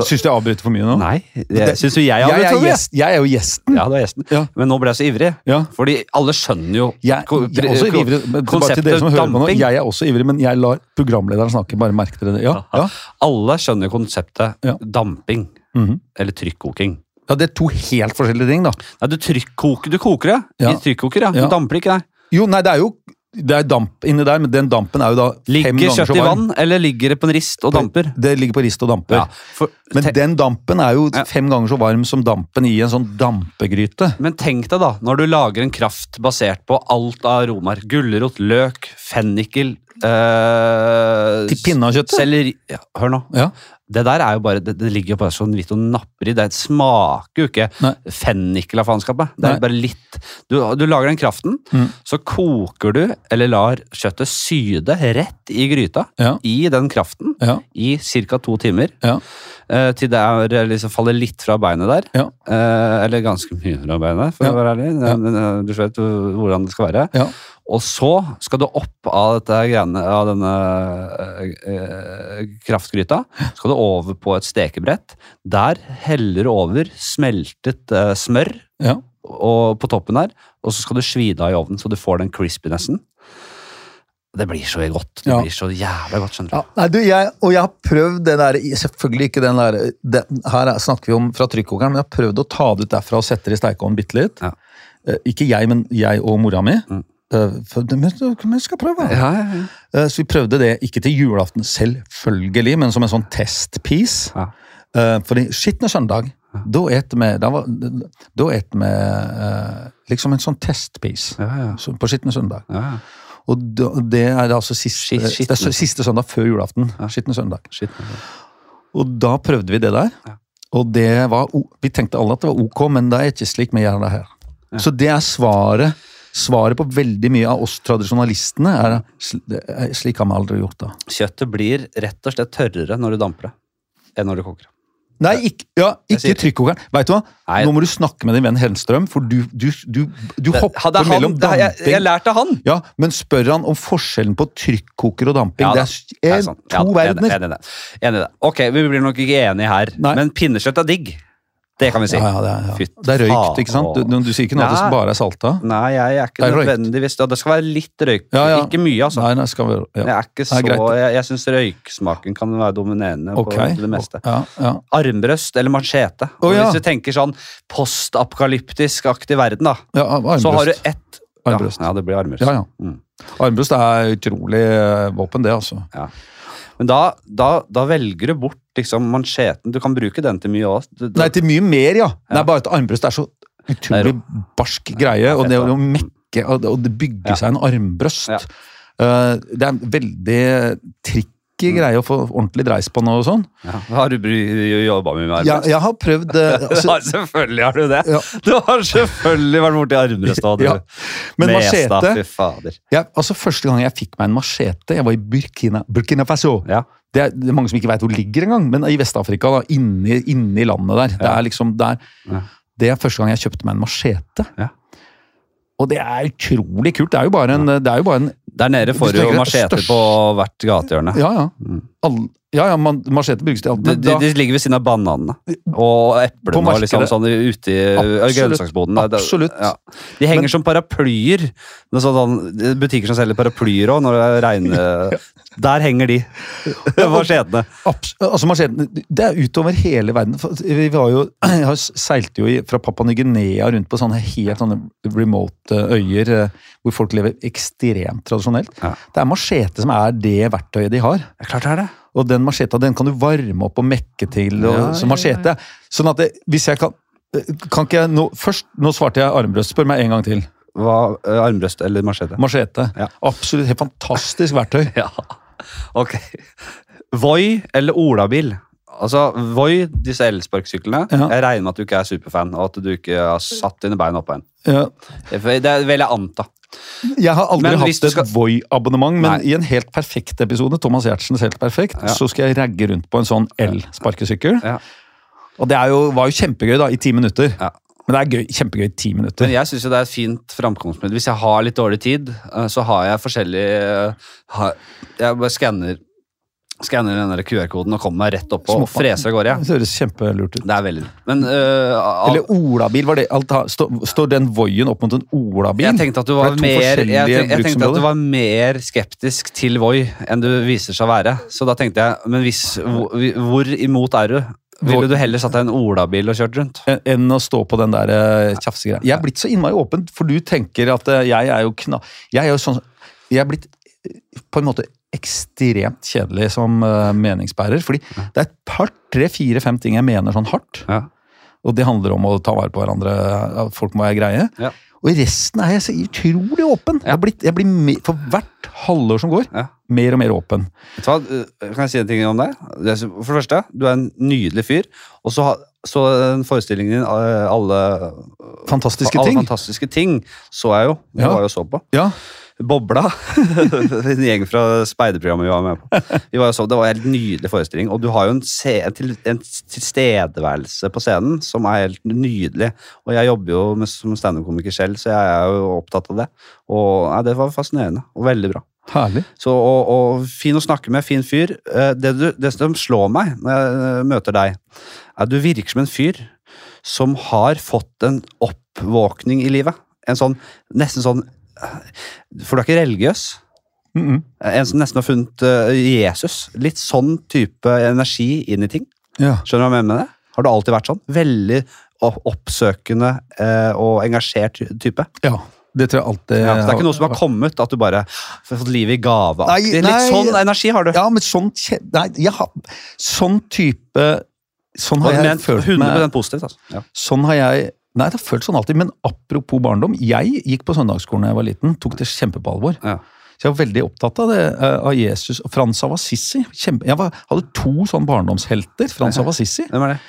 Syns du jeg avbryter for mye nå? Nei, Det- jeg syns jo jeg jeg, jeg, er for jeg er jo gjesten. Ja, du er gjesten. Ja. Men nå ble jeg så ivrig. Ja. Fordi alle skjønner jo Jeg, jeg er også ivrig, konseptet som damping. jeg er også ivrig, men jeg lar programlederen snakke. Bare merk dere det. Ja, ja. Alle skjønner konseptet Ja. damping. -hmm. Eller trykkoking. Ja, det er to helt forskjellige ting, da. Nei, du trykkoker, du koker det Ja. i trykkoker, ja. Ja. Du damper ikke, nei. Jo, nei, det er jo det er damp inni der, men den dampen er jo da fem ganger så varm. Ligger kjøttet i vann, eller ligger det på en rist og damper? Det ligger på rist og damper. Ja, for, Men den dampen er jo Ja. fem ganger så varm som dampen i en sånn dampegryte. Men tenk deg da, når du lager en kraft basert på alt av aromaer. Gulrot, løk, fennikel øh, Til pinnekjøttet? Selleri ja, Hør nå. Ja. Det der er jo bare, det, det ligger jo bare sånn vidt og napper i. Det smaker jo ikke Nei. fennikel av faenskapet. Det Nei. er bare litt du, du lager den kraften, Mm. så koker du, eller lar kjøttet syde rett i gryta. Ja. I den kraften Ja. i ca. to timer. Ja. Eh, til det er, eh, liksom faller litt fra beinet der. Ja. Uh, eller ganske mye fra beinet, for Ja. å være ærlig. Ja. Du vet hvordan det skal være. Ja. Og så skal du opp av greiene, av denne uh, kraftgryta. Skal du over på et stekebrett. Der heller du over smeltet smør Ja. og, på toppen der. Og så skal du svi det av i ovnen, så du får den crispinessen. Det blir så godt. Det Ja. blir så jævla godt, skjønner du. Ja, nei, du, jeg, og jeg har prøvd det der, selvfølgelig ikke den der, det, her er- snakker vi om fra trykkokeren, men jeg har prøvd å ta det ut derfra og sette det i stekeovnen bitte litt. Ja. Eh, ikke jeg, men jeg og mora mi. Mm. Eh, for, men men skal prøve. Ja, ja, ja. Eh, så vi prøvde det, ikke til julaften selvfølgelig, men som en sånn testpiece. Ja. Eh, fordi skitne søndag, da et vi, da et vi eh, liksom en sånn testpiece Ja, ja. på skitne søndag. ja, ja. Og det er altså siste, det er siste søndag før julaften. Ja. Skitten søndag. Og da prøvde vi det der. Ja. Og det var, vi tenkte alle at det var ok, men det er ikke slik vi gjør det her. Så det er svaret. Svaret på veldig mye av oss tradisjonalistene er- slik har vi aldri gjort det. Kjøttet blir rett og slett tørrere når du damper det, enn når du koker det. Nei, ikke, ja, ikke trykkokeren. Vet du hva? Nei. Nå må du snakke med din venn Hellstrøm, for du, du, du, du hopper han- mellom damping jeg, jeg lærte han! Ja, Men spør han om forskjellen på trykkoker og damping. Ja det er, det er to Ja, verdener. Enig i det. Ok, vi blir nok ikke enige her, Nei. men pinnekjøtt er digg. Det kan vi si. Ja, ja, er, ja. Fytt, det er røykt, ikke sant? Du, du sier ikke noe at det bare er salta? Nei, jeg er ikke Det er nødvendigvis det. Det skal være litt røyk. Ja, ja. Ikke mye, altså. Nei, nei, skal ja. Jeg er ikke så, Nei, jeg, jeg syns røyksmaken kan være dominerende Ok. på det meste. Ja, ja. Armbrøst eller machete. Oh, ja. Hvis du tenker sånn postapokalyptisk-aktig verden, da, ja så har du ett Armbrøst. ja, det blir armbrøst. Ja, ja. Mm. Armbrøst er utrolig eh, våpen, det, altså. Men da, da, da velger du bort liksom mancheten. Du kan bruke den til mye òg. Nei, til mye mer, ja. Det Ja. er bare at armbrøst er så utrolig barsk greie, og det å mekke og det, bygge seg en armbrøst. Eh, det er en veldig tricky Mm. greie å få ordentlig dreis på noe og sånn. Ja. Har du jobba mye med Ja, jeg har prøvd eh, altså, ja, selvfølgelig har du det! Ja. Du har selvfølgelig vært borti armbrøst òg, du. Ja. Men Mestad, machete ja, altså Første gang jeg fikk meg en machete, jeg var i Burkina, Burkina Faso. Ja. Det er, det er mange som ikke veit hvor det ligger engang, men i Vest-Afrika, da, inni, inni landet der. Det er liksom der. Ja. Det er første gang jeg kjøpte meg en machete. Ja. Og det er utrolig kult. Det er jo bare en, det jo bare en Der nede får du jo macheter på hvert gatehjørne. Ja, ja. Mm. All, ja, ja man, machete brukes til alt. De, Men de, de ligger ved siden av bananene og eplene og liksom sånn ute i grønnsaksboden. Det- det- Absolutt. Ja. De henger Men- som paraplyer. Det er sånn, sånn, butikker som selger paraplyer òg, når det regner Der henger de. Machetene. altså machetene. det er utover hele verden. Vi var jo, jeg seilte jo fra Papua Ny-Guinea rundt på sånne helt sånne remote eh, øyer eh, hvor folk lever ekstremt tradisjonelt. Ja. Det er machete som er det verktøyet de har. Det er Klart det er det. Og den macheta den kan du varme opp og mekke til. Og, Ja, ja, machete, Sånn at det, hvis jeg kan eh, Kan ikke jeg nå Først, nå svarte jeg armbrøst. Spør meg en gang til. Hva, eh, armbrøst eller machete? Machete. Ja. Absolutt helt fantastisk verktøy. Ja. Ok. Voi eller olabil? Altså, Voi, disse elsparkesyklene. Ja. Jeg regner med at du ikke er superfan, og at du ikke har satt dine bein oppå en. Ja. Det vil jeg anta. Jeg har aldri Men hatt skal- et Voi-abonnement, men Nei. i en helt perfekt episode, Thomas Giertsens Helt perfekt, Ja. så skal jeg ragge rundt på en sånn el-sparkesykkel. Ja. Og det er jo, var jo kjempegøy da, i ti minutter. Ja. Men det er gøy, kjempegøy i ti minutter. Men jeg syns det er et fint framkomstmiddel. Hvis jeg har litt dårlig tid, eh, så har jeg forskjellig eh, Jeg bare skanner Skanner den QR-koden og kommer meg rett opp og freser av gårde. Ja. Det høres kjempelurt ut. Det er veldig Men uh, al- Eller olabil, var det alt, har- stå, Står den Voien opp mot en olabil? jeg tenkte at du var er mer jeg, jeg tenkte at du var mer skeptisk til Voi enn du viser seg å være. Så da tenkte jeg Men hvis, hvor, hvor imot er du? Ville du heller satt deg i en olabil og kjørt rundt? enn å stå på den der uh, tjafsegreia. Jeg er blitt så innmari åpen, for du tenker at uh, jeg er jo kna... Jeg er jo sånn Jeg er blitt eh, på en måte ekstremt kjedelig som uh, meningsbærer. Fordi det er et par, tre, fire, fem ting jeg mener sånn hardt. Ja. Og det handler om å ta vare på hverandre. at Folk må være greie. Ja. Og i resten er jeg så utrolig åpen. Jeg, blir, jeg blir For hvert halvår som går, Ja. mer og mer åpen. Øh, Kan jeg si en ting om deg? For det første, du er en nydelig fyr. Og så så den forestillingen din, øh, alle Fantastiske alle ting. fantastiske ting, så jeg jo. Det Ja. var jo så på. Ja, Bobla. en gjeng fra speiderprogrammet vi var med på. Vi var så, det var en helt nydelig forestilling. Og du har jo en, til, en tilstedeværelse på scenen som er helt nydelig. Og jeg jobber jo med, som standup-komiker selv, så jeg er jo opptatt av det. Og nei, Det var fascinerende og veldig bra. herlig. Så, og, og fin å snakke med, fin fyr. Eh, Det, du, det som slår meg når jeg eh, møter deg, er at du virker som en fyr som har fått en oppvåkning i livet. En sånn, nesten sånn For du er ikke religiøs. Mm -mm. En som nesten har funnet eh, Jesus. Litt sånn type energi inn i ting. Ja. Skjønner du hva jeg mener med det? Har du alltid vært sånn? Veldig oppsøkende eh, og engasjert type. ja. Det tror jeg alltid Ja, det er ikke noe som har kommet, at du bare har fått livet i gave. Nei, Litt sånn energi har du. Ja, men sånn Nei, har Sånn type Sånn har jeg følt meg altså. Ja. Sånn har jeg Nei, det har følt sånn alltid, men apropos barndom. Jeg gikk på søndagsskolen da jeg var liten, tok det kjempe på alvor. Ja. Så jeg var veldig opptatt av det, eh, av Jesus og Frans av Assisi. Kjempe, jeg var, hadde to sånne barndomshelter. Frans av Assisi. Hvem er det?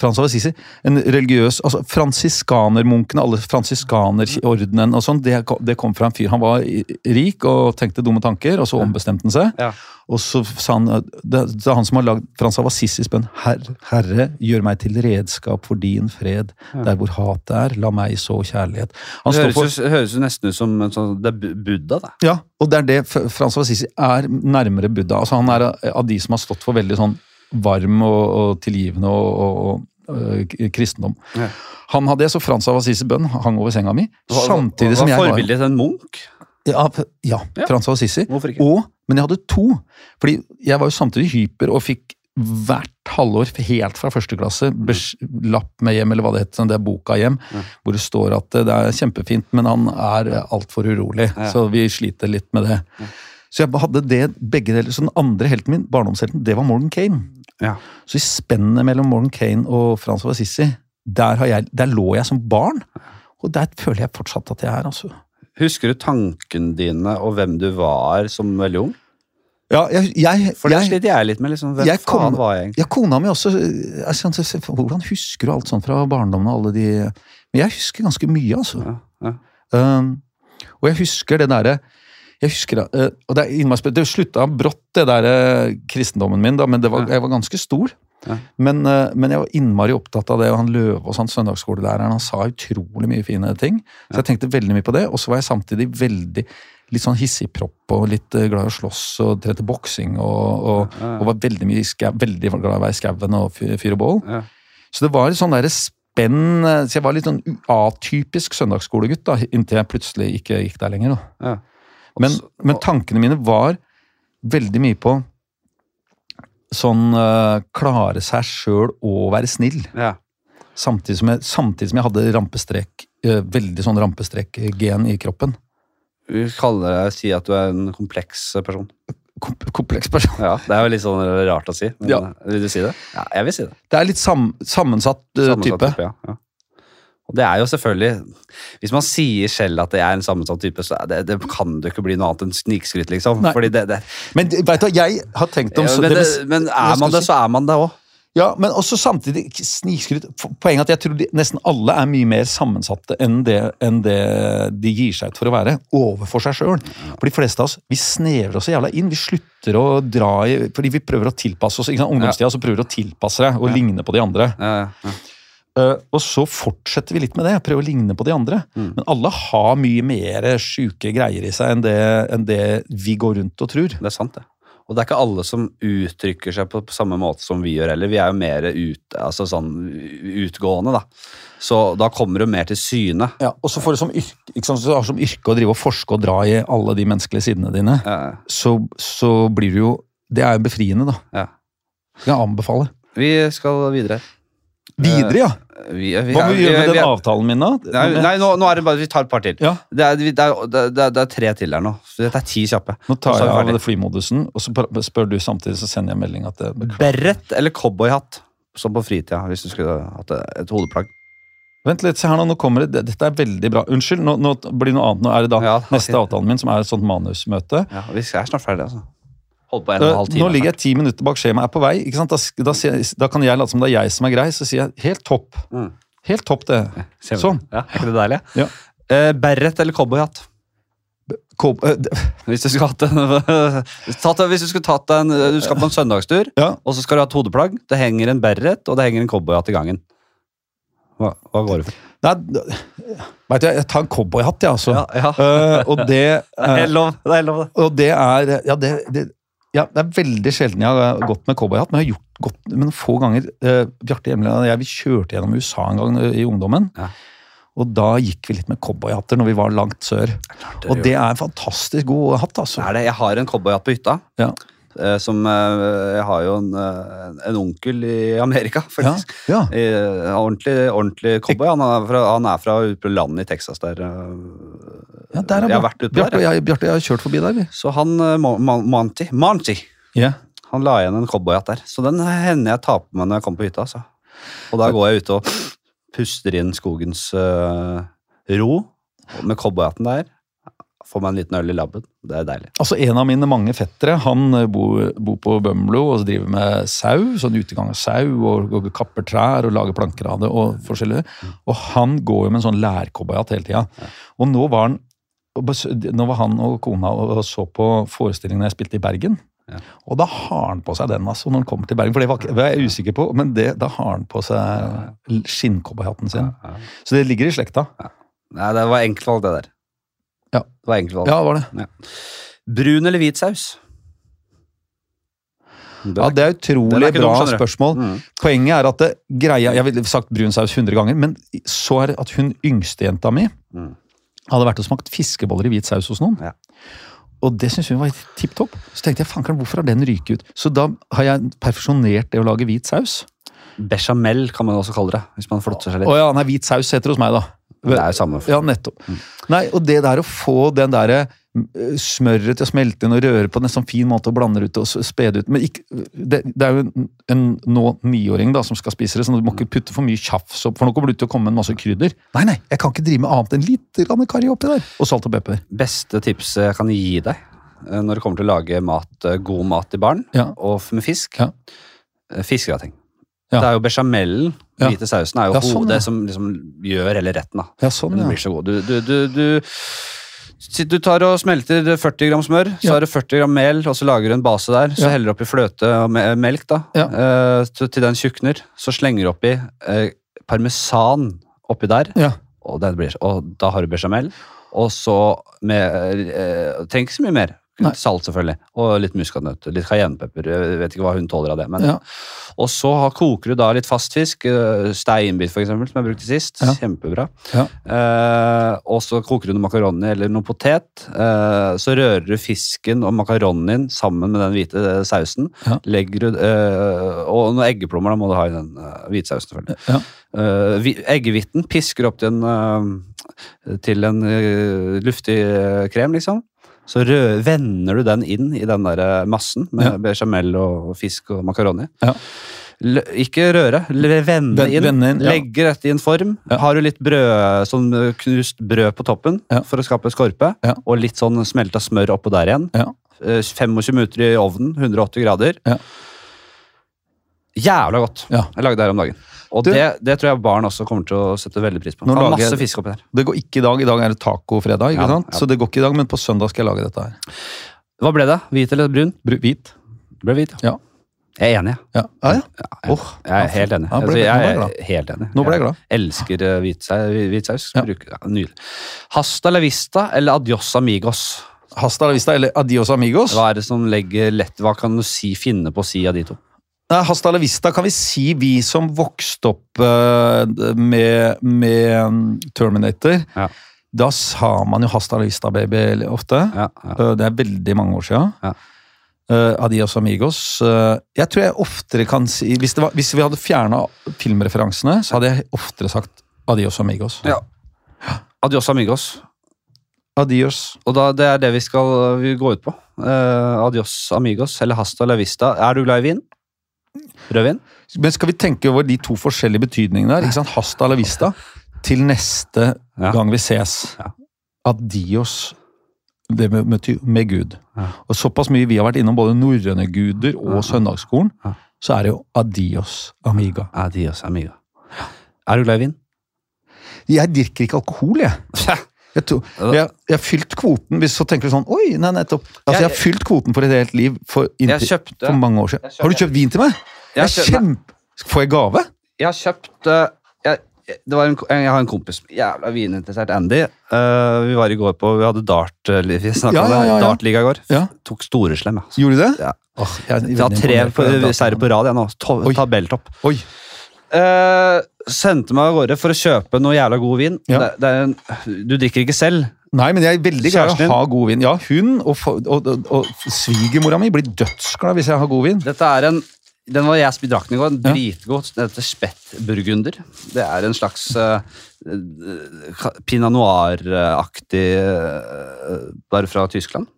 Frans av Assisi, En religiøs altså Fransiskanermunkene, alle fransiskanerordenen og sånn, det, det kom fra en fyr. Han var rik og tenkte dumme tanker, og så ombestemte han seg. Ja. Og så sa han Det, det er han som har lagd Frans av Assisis bønn. Herre, Herre, gjør meg til redskap for din fred. Der hvor hatet er, la meg så kjærlighet. Han Det høres, for, høres jo nesten ut som en sånn, det er Buddha, da. ja, og det er det Frans av Assisi er nærmere Buddha. Altså Han er av de som har stått for veldig sånn varm og, og tilgivende og, og, og øh, kristendom. Ja. Han hadde jeg så Frans av Assisi bønn hang over senga mi, Hva- samtidig hva- som jeg Var forbildet til en munk? ja, ja, Ja. Frans av Assisi. Men jeg hadde to. Fordi jeg var jo samtidig hyper og fikk hvert halvår, helt fra første klasse, lapp med hjem, eller hva det heter, sånn, det er boka hjem, Ja. hvor det står at eh, det er kjempefint, men han er altfor urolig. Ja. Så vi sliter litt med det. Så jeg hadde det begge deler. Så den andre helten min, barndomshelten, det var Morgan Kane. Ja. Så i spennet mellom Morgan Kane og Frans og Assisi, der, har jeg, der lå jeg som barn. Og der føler jeg fortsatt at jeg er, altså. Husker du tankene dine og hvem du var som veldig ung? Ja, jeg, jeg, For det sliter jeg litt med. liksom, Hvem Jeg kom- faen var jeg egentlig? Ja, kona mi også. Jeg- hvordan husker du alt sånt fra barndommen? og alle de... Men jeg husker ganske mye, altså. Ja, ja. Um, og jeg husker det derre jeg husker, uh, og Det er. Det slutta brått, det der uh, kristendommen min, da, men det var, jeg var ganske stor. Ja. Men, uh, men jeg var innmari opptatt av det. og Han Løvaas, han søndagsskolelæreren, han sa utrolig mye fine ting. Så jeg tenkte veldig mye på det. Og så var jeg samtidig veldig litt sånn hissigpropp og litt glad i å slåss og trente boksing. Og, og, og var veldig, mye i veldig glad i å være i skauen og fyre bål. Ja. Så det var et sånn derre spenn eh, Så jeg var litt sånn atypisk søndagsskolegutt da, inntil jeg plutselig ikke gikk der lenger. da. Ja. Men, men tankene mine var veldig mye på sånn uh, klare seg sjøl og være snill. Ja. Samtidig som jeg, samtidig som jeg hadde rampestrek, uh, veldig sånn rampestrek-gen i kroppen. Vi kaller deg si at du er en kompleks person. Kom kompleks person. Ja, Det er jo litt sånn rart å si, men Ja. vil du si det? Ja, jeg vil si det. Det er litt sam, sammensatt uh, Sammensatt type. ja. ja. Og det er jo selvfølgelig Hvis man sier selv at det er en sammensatt type, så er det, det kan det ikke bli noe annet enn snikskryt, liksom. Nei. Fordi det, det, Men vet du, jeg har tenkt om ja, men, men er man det, så er man det òg. Ja, men også samtidig snikskryt. Poenget er at jeg tror de, nesten alle er mye mer sammensatte enn det, enn det de gir seg ut for å være, overfor seg sjøl. For de fleste av oss vi snevrer oss så jævla inn. Vi slutter å dra i Fordi vi prøver å tilpasse oss. Ikke sant? Ungdomstida så prøver vi å tilpasse deg og ligne på de andre. Ja, Ja, ja. Eh, og så fortsetter vi litt med det, prøver å ligne på de andre. Mm. Men alle har mye mer sjuke greier i seg enn det, enn det vi går rundt og tror. Det er sant, det. Og det er ikke alle som uttrykker seg på, på samme måte som vi gjør heller. Vi er jo mer ut, altså sånn utgående, da. Så da kommer du mer til syne. Ja, og så får du som yrke, så som yrke å drive og forske og dra i alle de menneskelige sidene dine, Ja, så, så blir du jo Det er jo befriende, da. ja. Jeg anbefale. Vi skal videre. Videre, ja! Vi, vi, Hva må vi gjøre med den avtalen min, da? Nei, nei nå, nå er det bare Vi tar et par til. Ja, Det er, det er, det er, det er tre til her nå. Så Dette er ti kjappe. Nå tar jeg av det flymodusen, og så spør du samtidig, så sender jeg melding at det Beret eller cowboyhatt? Som på fritida, hvis du skulle hatt et hodeplagg. Vent litt, se her nå, nå kommer det. Dette er veldig bra. Unnskyld, nå, nå blir det noe annet. Nå er det da Ja, neste avtalen min, som er et sånt manusmøte. Ja, Vi er snart ferdig, altså. Holdt på en og en halv Eh, time. Nå ligger jeg ti minutter bak skjemaet, er på vei. ikke sant? Da, da, da kan jeg late som det er jeg som er grei, så sier jeg helt topp. Mm. Helt topp, det. Ser. Sånn. Ja, er ikke det deilig? Ja. Uh, Beret eller cowboyhatt? Eh, Hvis du skulle hatt en tatt, Hvis du skulle tatt en Du skal på en søndagstur, Ja, og så skal du ha et hodeplagg. Det henger en beret, og det henger en cowboyhatt i gangen. Hva, hva går det for? Nei, vet du, jeg tar en cowboyhatt, jeg, altså. Ja, ja. Eh, og det Det er eh, helt lov. Det er helt lov, det. Og det er Ja, det, det, ja, det er veldig sjelden jeg har gått med cowboyhatt, men jeg har gjort godt, noen få ganger. Eh, Bjarte Hjemland og jeg vi kjørte gjennom USA en gang i ungdommen. Ja. Og da gikk vi litt med cowboyhatter når vi var langt sør. Og det er en fantastisk god hatt, altså. er det. Jeg har en cowboyhatt på hytta. Ja. eh, Som eh, Jeg har jo en, eh, en onkel i Amerika, faktisk. Ja, ja. I, ordentlig, ordentlig cowboy. Han er fra, han er fra landet i Texas der. Ja der er jeg har vært ute Bjarte der. jeg, Bjarte jeg har kjørt forbi der, vi. Så han eh, Mo- Mo- Monty, Monty Ja. Han la igjen en cowboyhatt der. Så den hender jeg tar på meg når jeg kommer på hytta. Altså. Og da går jeg ute og puster inn skogens eh, ro med cowboyhatten der. Får meg en liten øl i labben. Det er deilig. Altså En av mine mange fettere han eh, bor, bor på Bømlo og driver med sau. sånn utegang av sau, og, og kapper trær og lager planker av det. Og forskjellig. Og han går jo med en sånn lærcowboyhatt hele tida. Og nå var han nå var han og kona og så på forestillingen jeg spilte i Bergen. Ja. Og da har han på seg den altså, når han kommer til Bergen. For det var, var jeg usikker på, men det, da har han på seg skinncowboyhatten sin. Ja. Så det ligger i slekta. Nei, det var enkeltvalg, det der. Ja. Det var enkeltvalg. Ja, var det. Brun eller hvit saus? Det Ja, Det er utrolig er bra dum, spørsmål. Mm. Poenget er at det, greia, Jeg ville sagt brun saus 100 ganger, men så er det at hun yngste jenta mi Mm. Hadde vært og smakt fiskeboller i hvit saus hos noen. Ja. Og det syntes hun var tipp topp. Så tenkte jeg fankeren, hvorfor har den ryket ut? Så da har jeg perfeksjonert det å lage hvit saus. Bechamel kan man også kalle det, hvis man flotter seg litt. Å ja, nei, hvit saus heter det hos meg, da. Det er jo samme. Ja, nettopp. Nei, og det der å få den derre smøret til å smelte inn og røre på en sånn fin måte og blande ut og spede ut Men ikke, det, det er jo en, en nå niåring da, som skal spise det, så du må ikke putte for mye tjafs opp, for nå kommer du til å komme med en masse krydder. Nei, nei, jeg kan ikke drive med annet enn litt karri oppi der. Og salt og pepper. Beste tipset jeg kan gi deg eh, når det kommer til å lage mat, eh, god mat til barn, Ja. og med fisk, Ja. eh, fiskegrateng. Ja. Det er jo bechamelen, Ja. hvite sausen, er jo Ja, sånn, hodet ja. som liksom gjør hele retten. da. Ja, sånn, Den blir så god. Du, du, du, du, si du tar og smelter 40 gram smør, så har du 40 gram mel, og så lager du en base der. Så heller du oppi fløte og melk da, eh, til, den tjukner. Så slenger du oppi eh, parmesan oppi der, Ja. og, blir, og da har du bechamel. Og så med eh, Trenger ikke så mye mer. Salt, selvfølgelig. Og litt muskatnøtt. Litt cayennepepper. Jeg vet ikke hva hun tåler av det. Men, Ja. Og så har- koker du da litt fast fisk. eh, Steinbit, eksempel, som jeg brukte sist. Ja. Kjempebra. Ja. Eh, og så koker du noe makaroni eller noe potet. Eh, så rører du fisken og makaronien sammen med den hvite eh, sausen. Legger du, eh, og noen eggeplommer da må du ha i den uh, hvitsausen. selvfølgelig. Ja. Eh, eggehviten pisker opp til en, eh, til en eh, luftig eh, krem, liksom. Så rø vender du den inn i den der eh, massen med Ja. bechamel og fisk og makaroni. Ja. Ikke røre, vende inn. vende inn, ja. Legge dette i en form. Ja. Har du litt brød, sånn eh, knust brød på toppen Ja. for å skape skorpe, og litt sånn smelta smør oppå der igjen. Ja. Eh, 25 minutter i ovnen, 180 grader. Ja. Jævla godt. Jeg lagde det her om dagen. Og Du- det, det tror jeg barn også kommer til å sette veldig pris på. Nå Ha lager masse fisk oppi der. Det går ikke i dag. I dag er det tacofredag, ikke Ja, sant? ja. Så det går ikke i dag, men på søndag skal jeg lage dette her. Hva ble det? Hvit eller brun? Br Hvit. Det ble hvit, Ja. Jeg er enig. Ja, ja. ja. Jeg, Åh, jeg er helt enig. Ja, altså, jeg jeg er helt enig. Nå ble jeg glad. elsker eh, hvit saus. Ja. Ja, nydelig. Hasta la vista eller adios amigos? Hasta la vista, eller adios amigos. Hva er det som legger lett Hva kan du si, finne på å si av de to? Nei, Hasta la vista kan vi si vi som vokste opp eh, med, med mm, Terminator. Ja. Da sa man jo hasta la vista, baby, ofte. Ja, ja. Eh, Det er veldig mange år. Eh, adios amigos. Eh, jeg tror jeg oftere kan si Hvis, det var, hvis vi hadde fjerna filmreferansene, så hadde jeg oftere sagt adios amigos. Ja. Adios amigos. Adios. Og da, det er det vi skal vi gå ut på. Uh, adios amigos eller hasta la vista. Er du glad i vin? Rødvin? Men skal vi tenke over de to forskjellige betydningene der? Ikke sant? Hasta la vista. Til neste Ja. gang vi ses. Ja. Adios. Det med, med, Gud. Ja. Og såpass mye vi har vært innom både norrøne guder og søndagsskolen, så er det jo adios amiga. Adios amiga. Er du glad i vin? Jeg drikker ikke alkohol, jeg. Jeg, tror, jeg, jeg har fylt kvoten, hvis så tenker du sånn Oi, nei, nettopp. Altså, jeg har fylt kvoten for et helt liv for, inntil, kjøpte for mange år siden. Har du kjøpt vin til meg? Jeg kjøpte- kjempe... Får jeg gave? Jeg har kjøpt eh, jeg, det var en, jeg har en kompis, jævla vininteressert Andy. Uh, vi var i går på Vi hadde dart eh, Vi snakket Ja, ja, ja, ja. dartliga i går. Ja. Tok storeslem. Altså. Gjorde du det? Ja. Oh, jeg har tre seire på rad jeg nå. To, tabelltopp. Oi. Eh, sendte meg av gårde for å kjøpe noe jævla god vin. Ja. Det, det en, du drikker ikke selv. Nei, men jeg er veldig glad i å ha god vin. Ja, hun og, og, og, og svigermora mi blir dødsglad hvis jeg har god vin. Dette er en den var jeg drakk den i går. Ja. Dritgod. Den heter spettburgunder. Det er en slags uh, pinot noir-aktig uh, Bare fra Tyskland.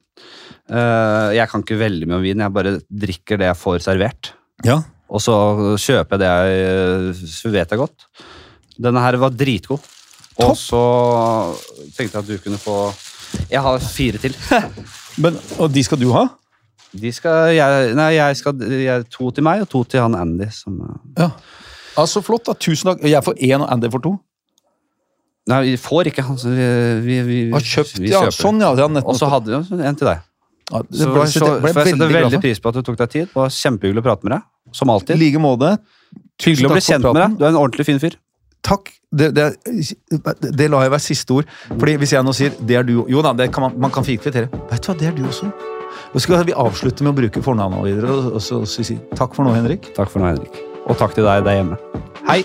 Uh, jeg kan ikke veldig mye om vin, jeg bare drikker det jeg får servert. Ja. Og så kjøper jeg det jeg så vet jeg godt. Denne her var dritgod. Og så tenkte jeg at du kunne få Jeg har fire til. Men, og de skal du ha? De skal jeg, Nei, jeg skal jeg, to til meg og to til han Andy. Som, eh, Ja. Så flott, da. Tusen takk. Jeg får én, og Andy får to. nei, vi får ikke. Altså, vi, vi, vi, Har kjøpt, vi ja, sånn, ja. Og så hadde vi en til deg. ja, det Så, ble, så, det ble så, jeg veldig veldig pris på at du tok deg tid. Det var Kjempehyggelig å prate med deg. Som I alltid. like måte. Hyggelig å bli kjent med deg. Du er en ordentlig fin fyr. Takk. Det, det, det lar jeg være siste ord. Fordi Hvis jeg nå sier 'det er du' Jo da, det kan man, man kan fint kvittere. Vet du hva, det er du også. Og skal vi avslutte med å bruke fornavnet videre og, og si takk for nå, Henrik. Takk for nå, Henrik. Og takk til deg der hjemme. Hei!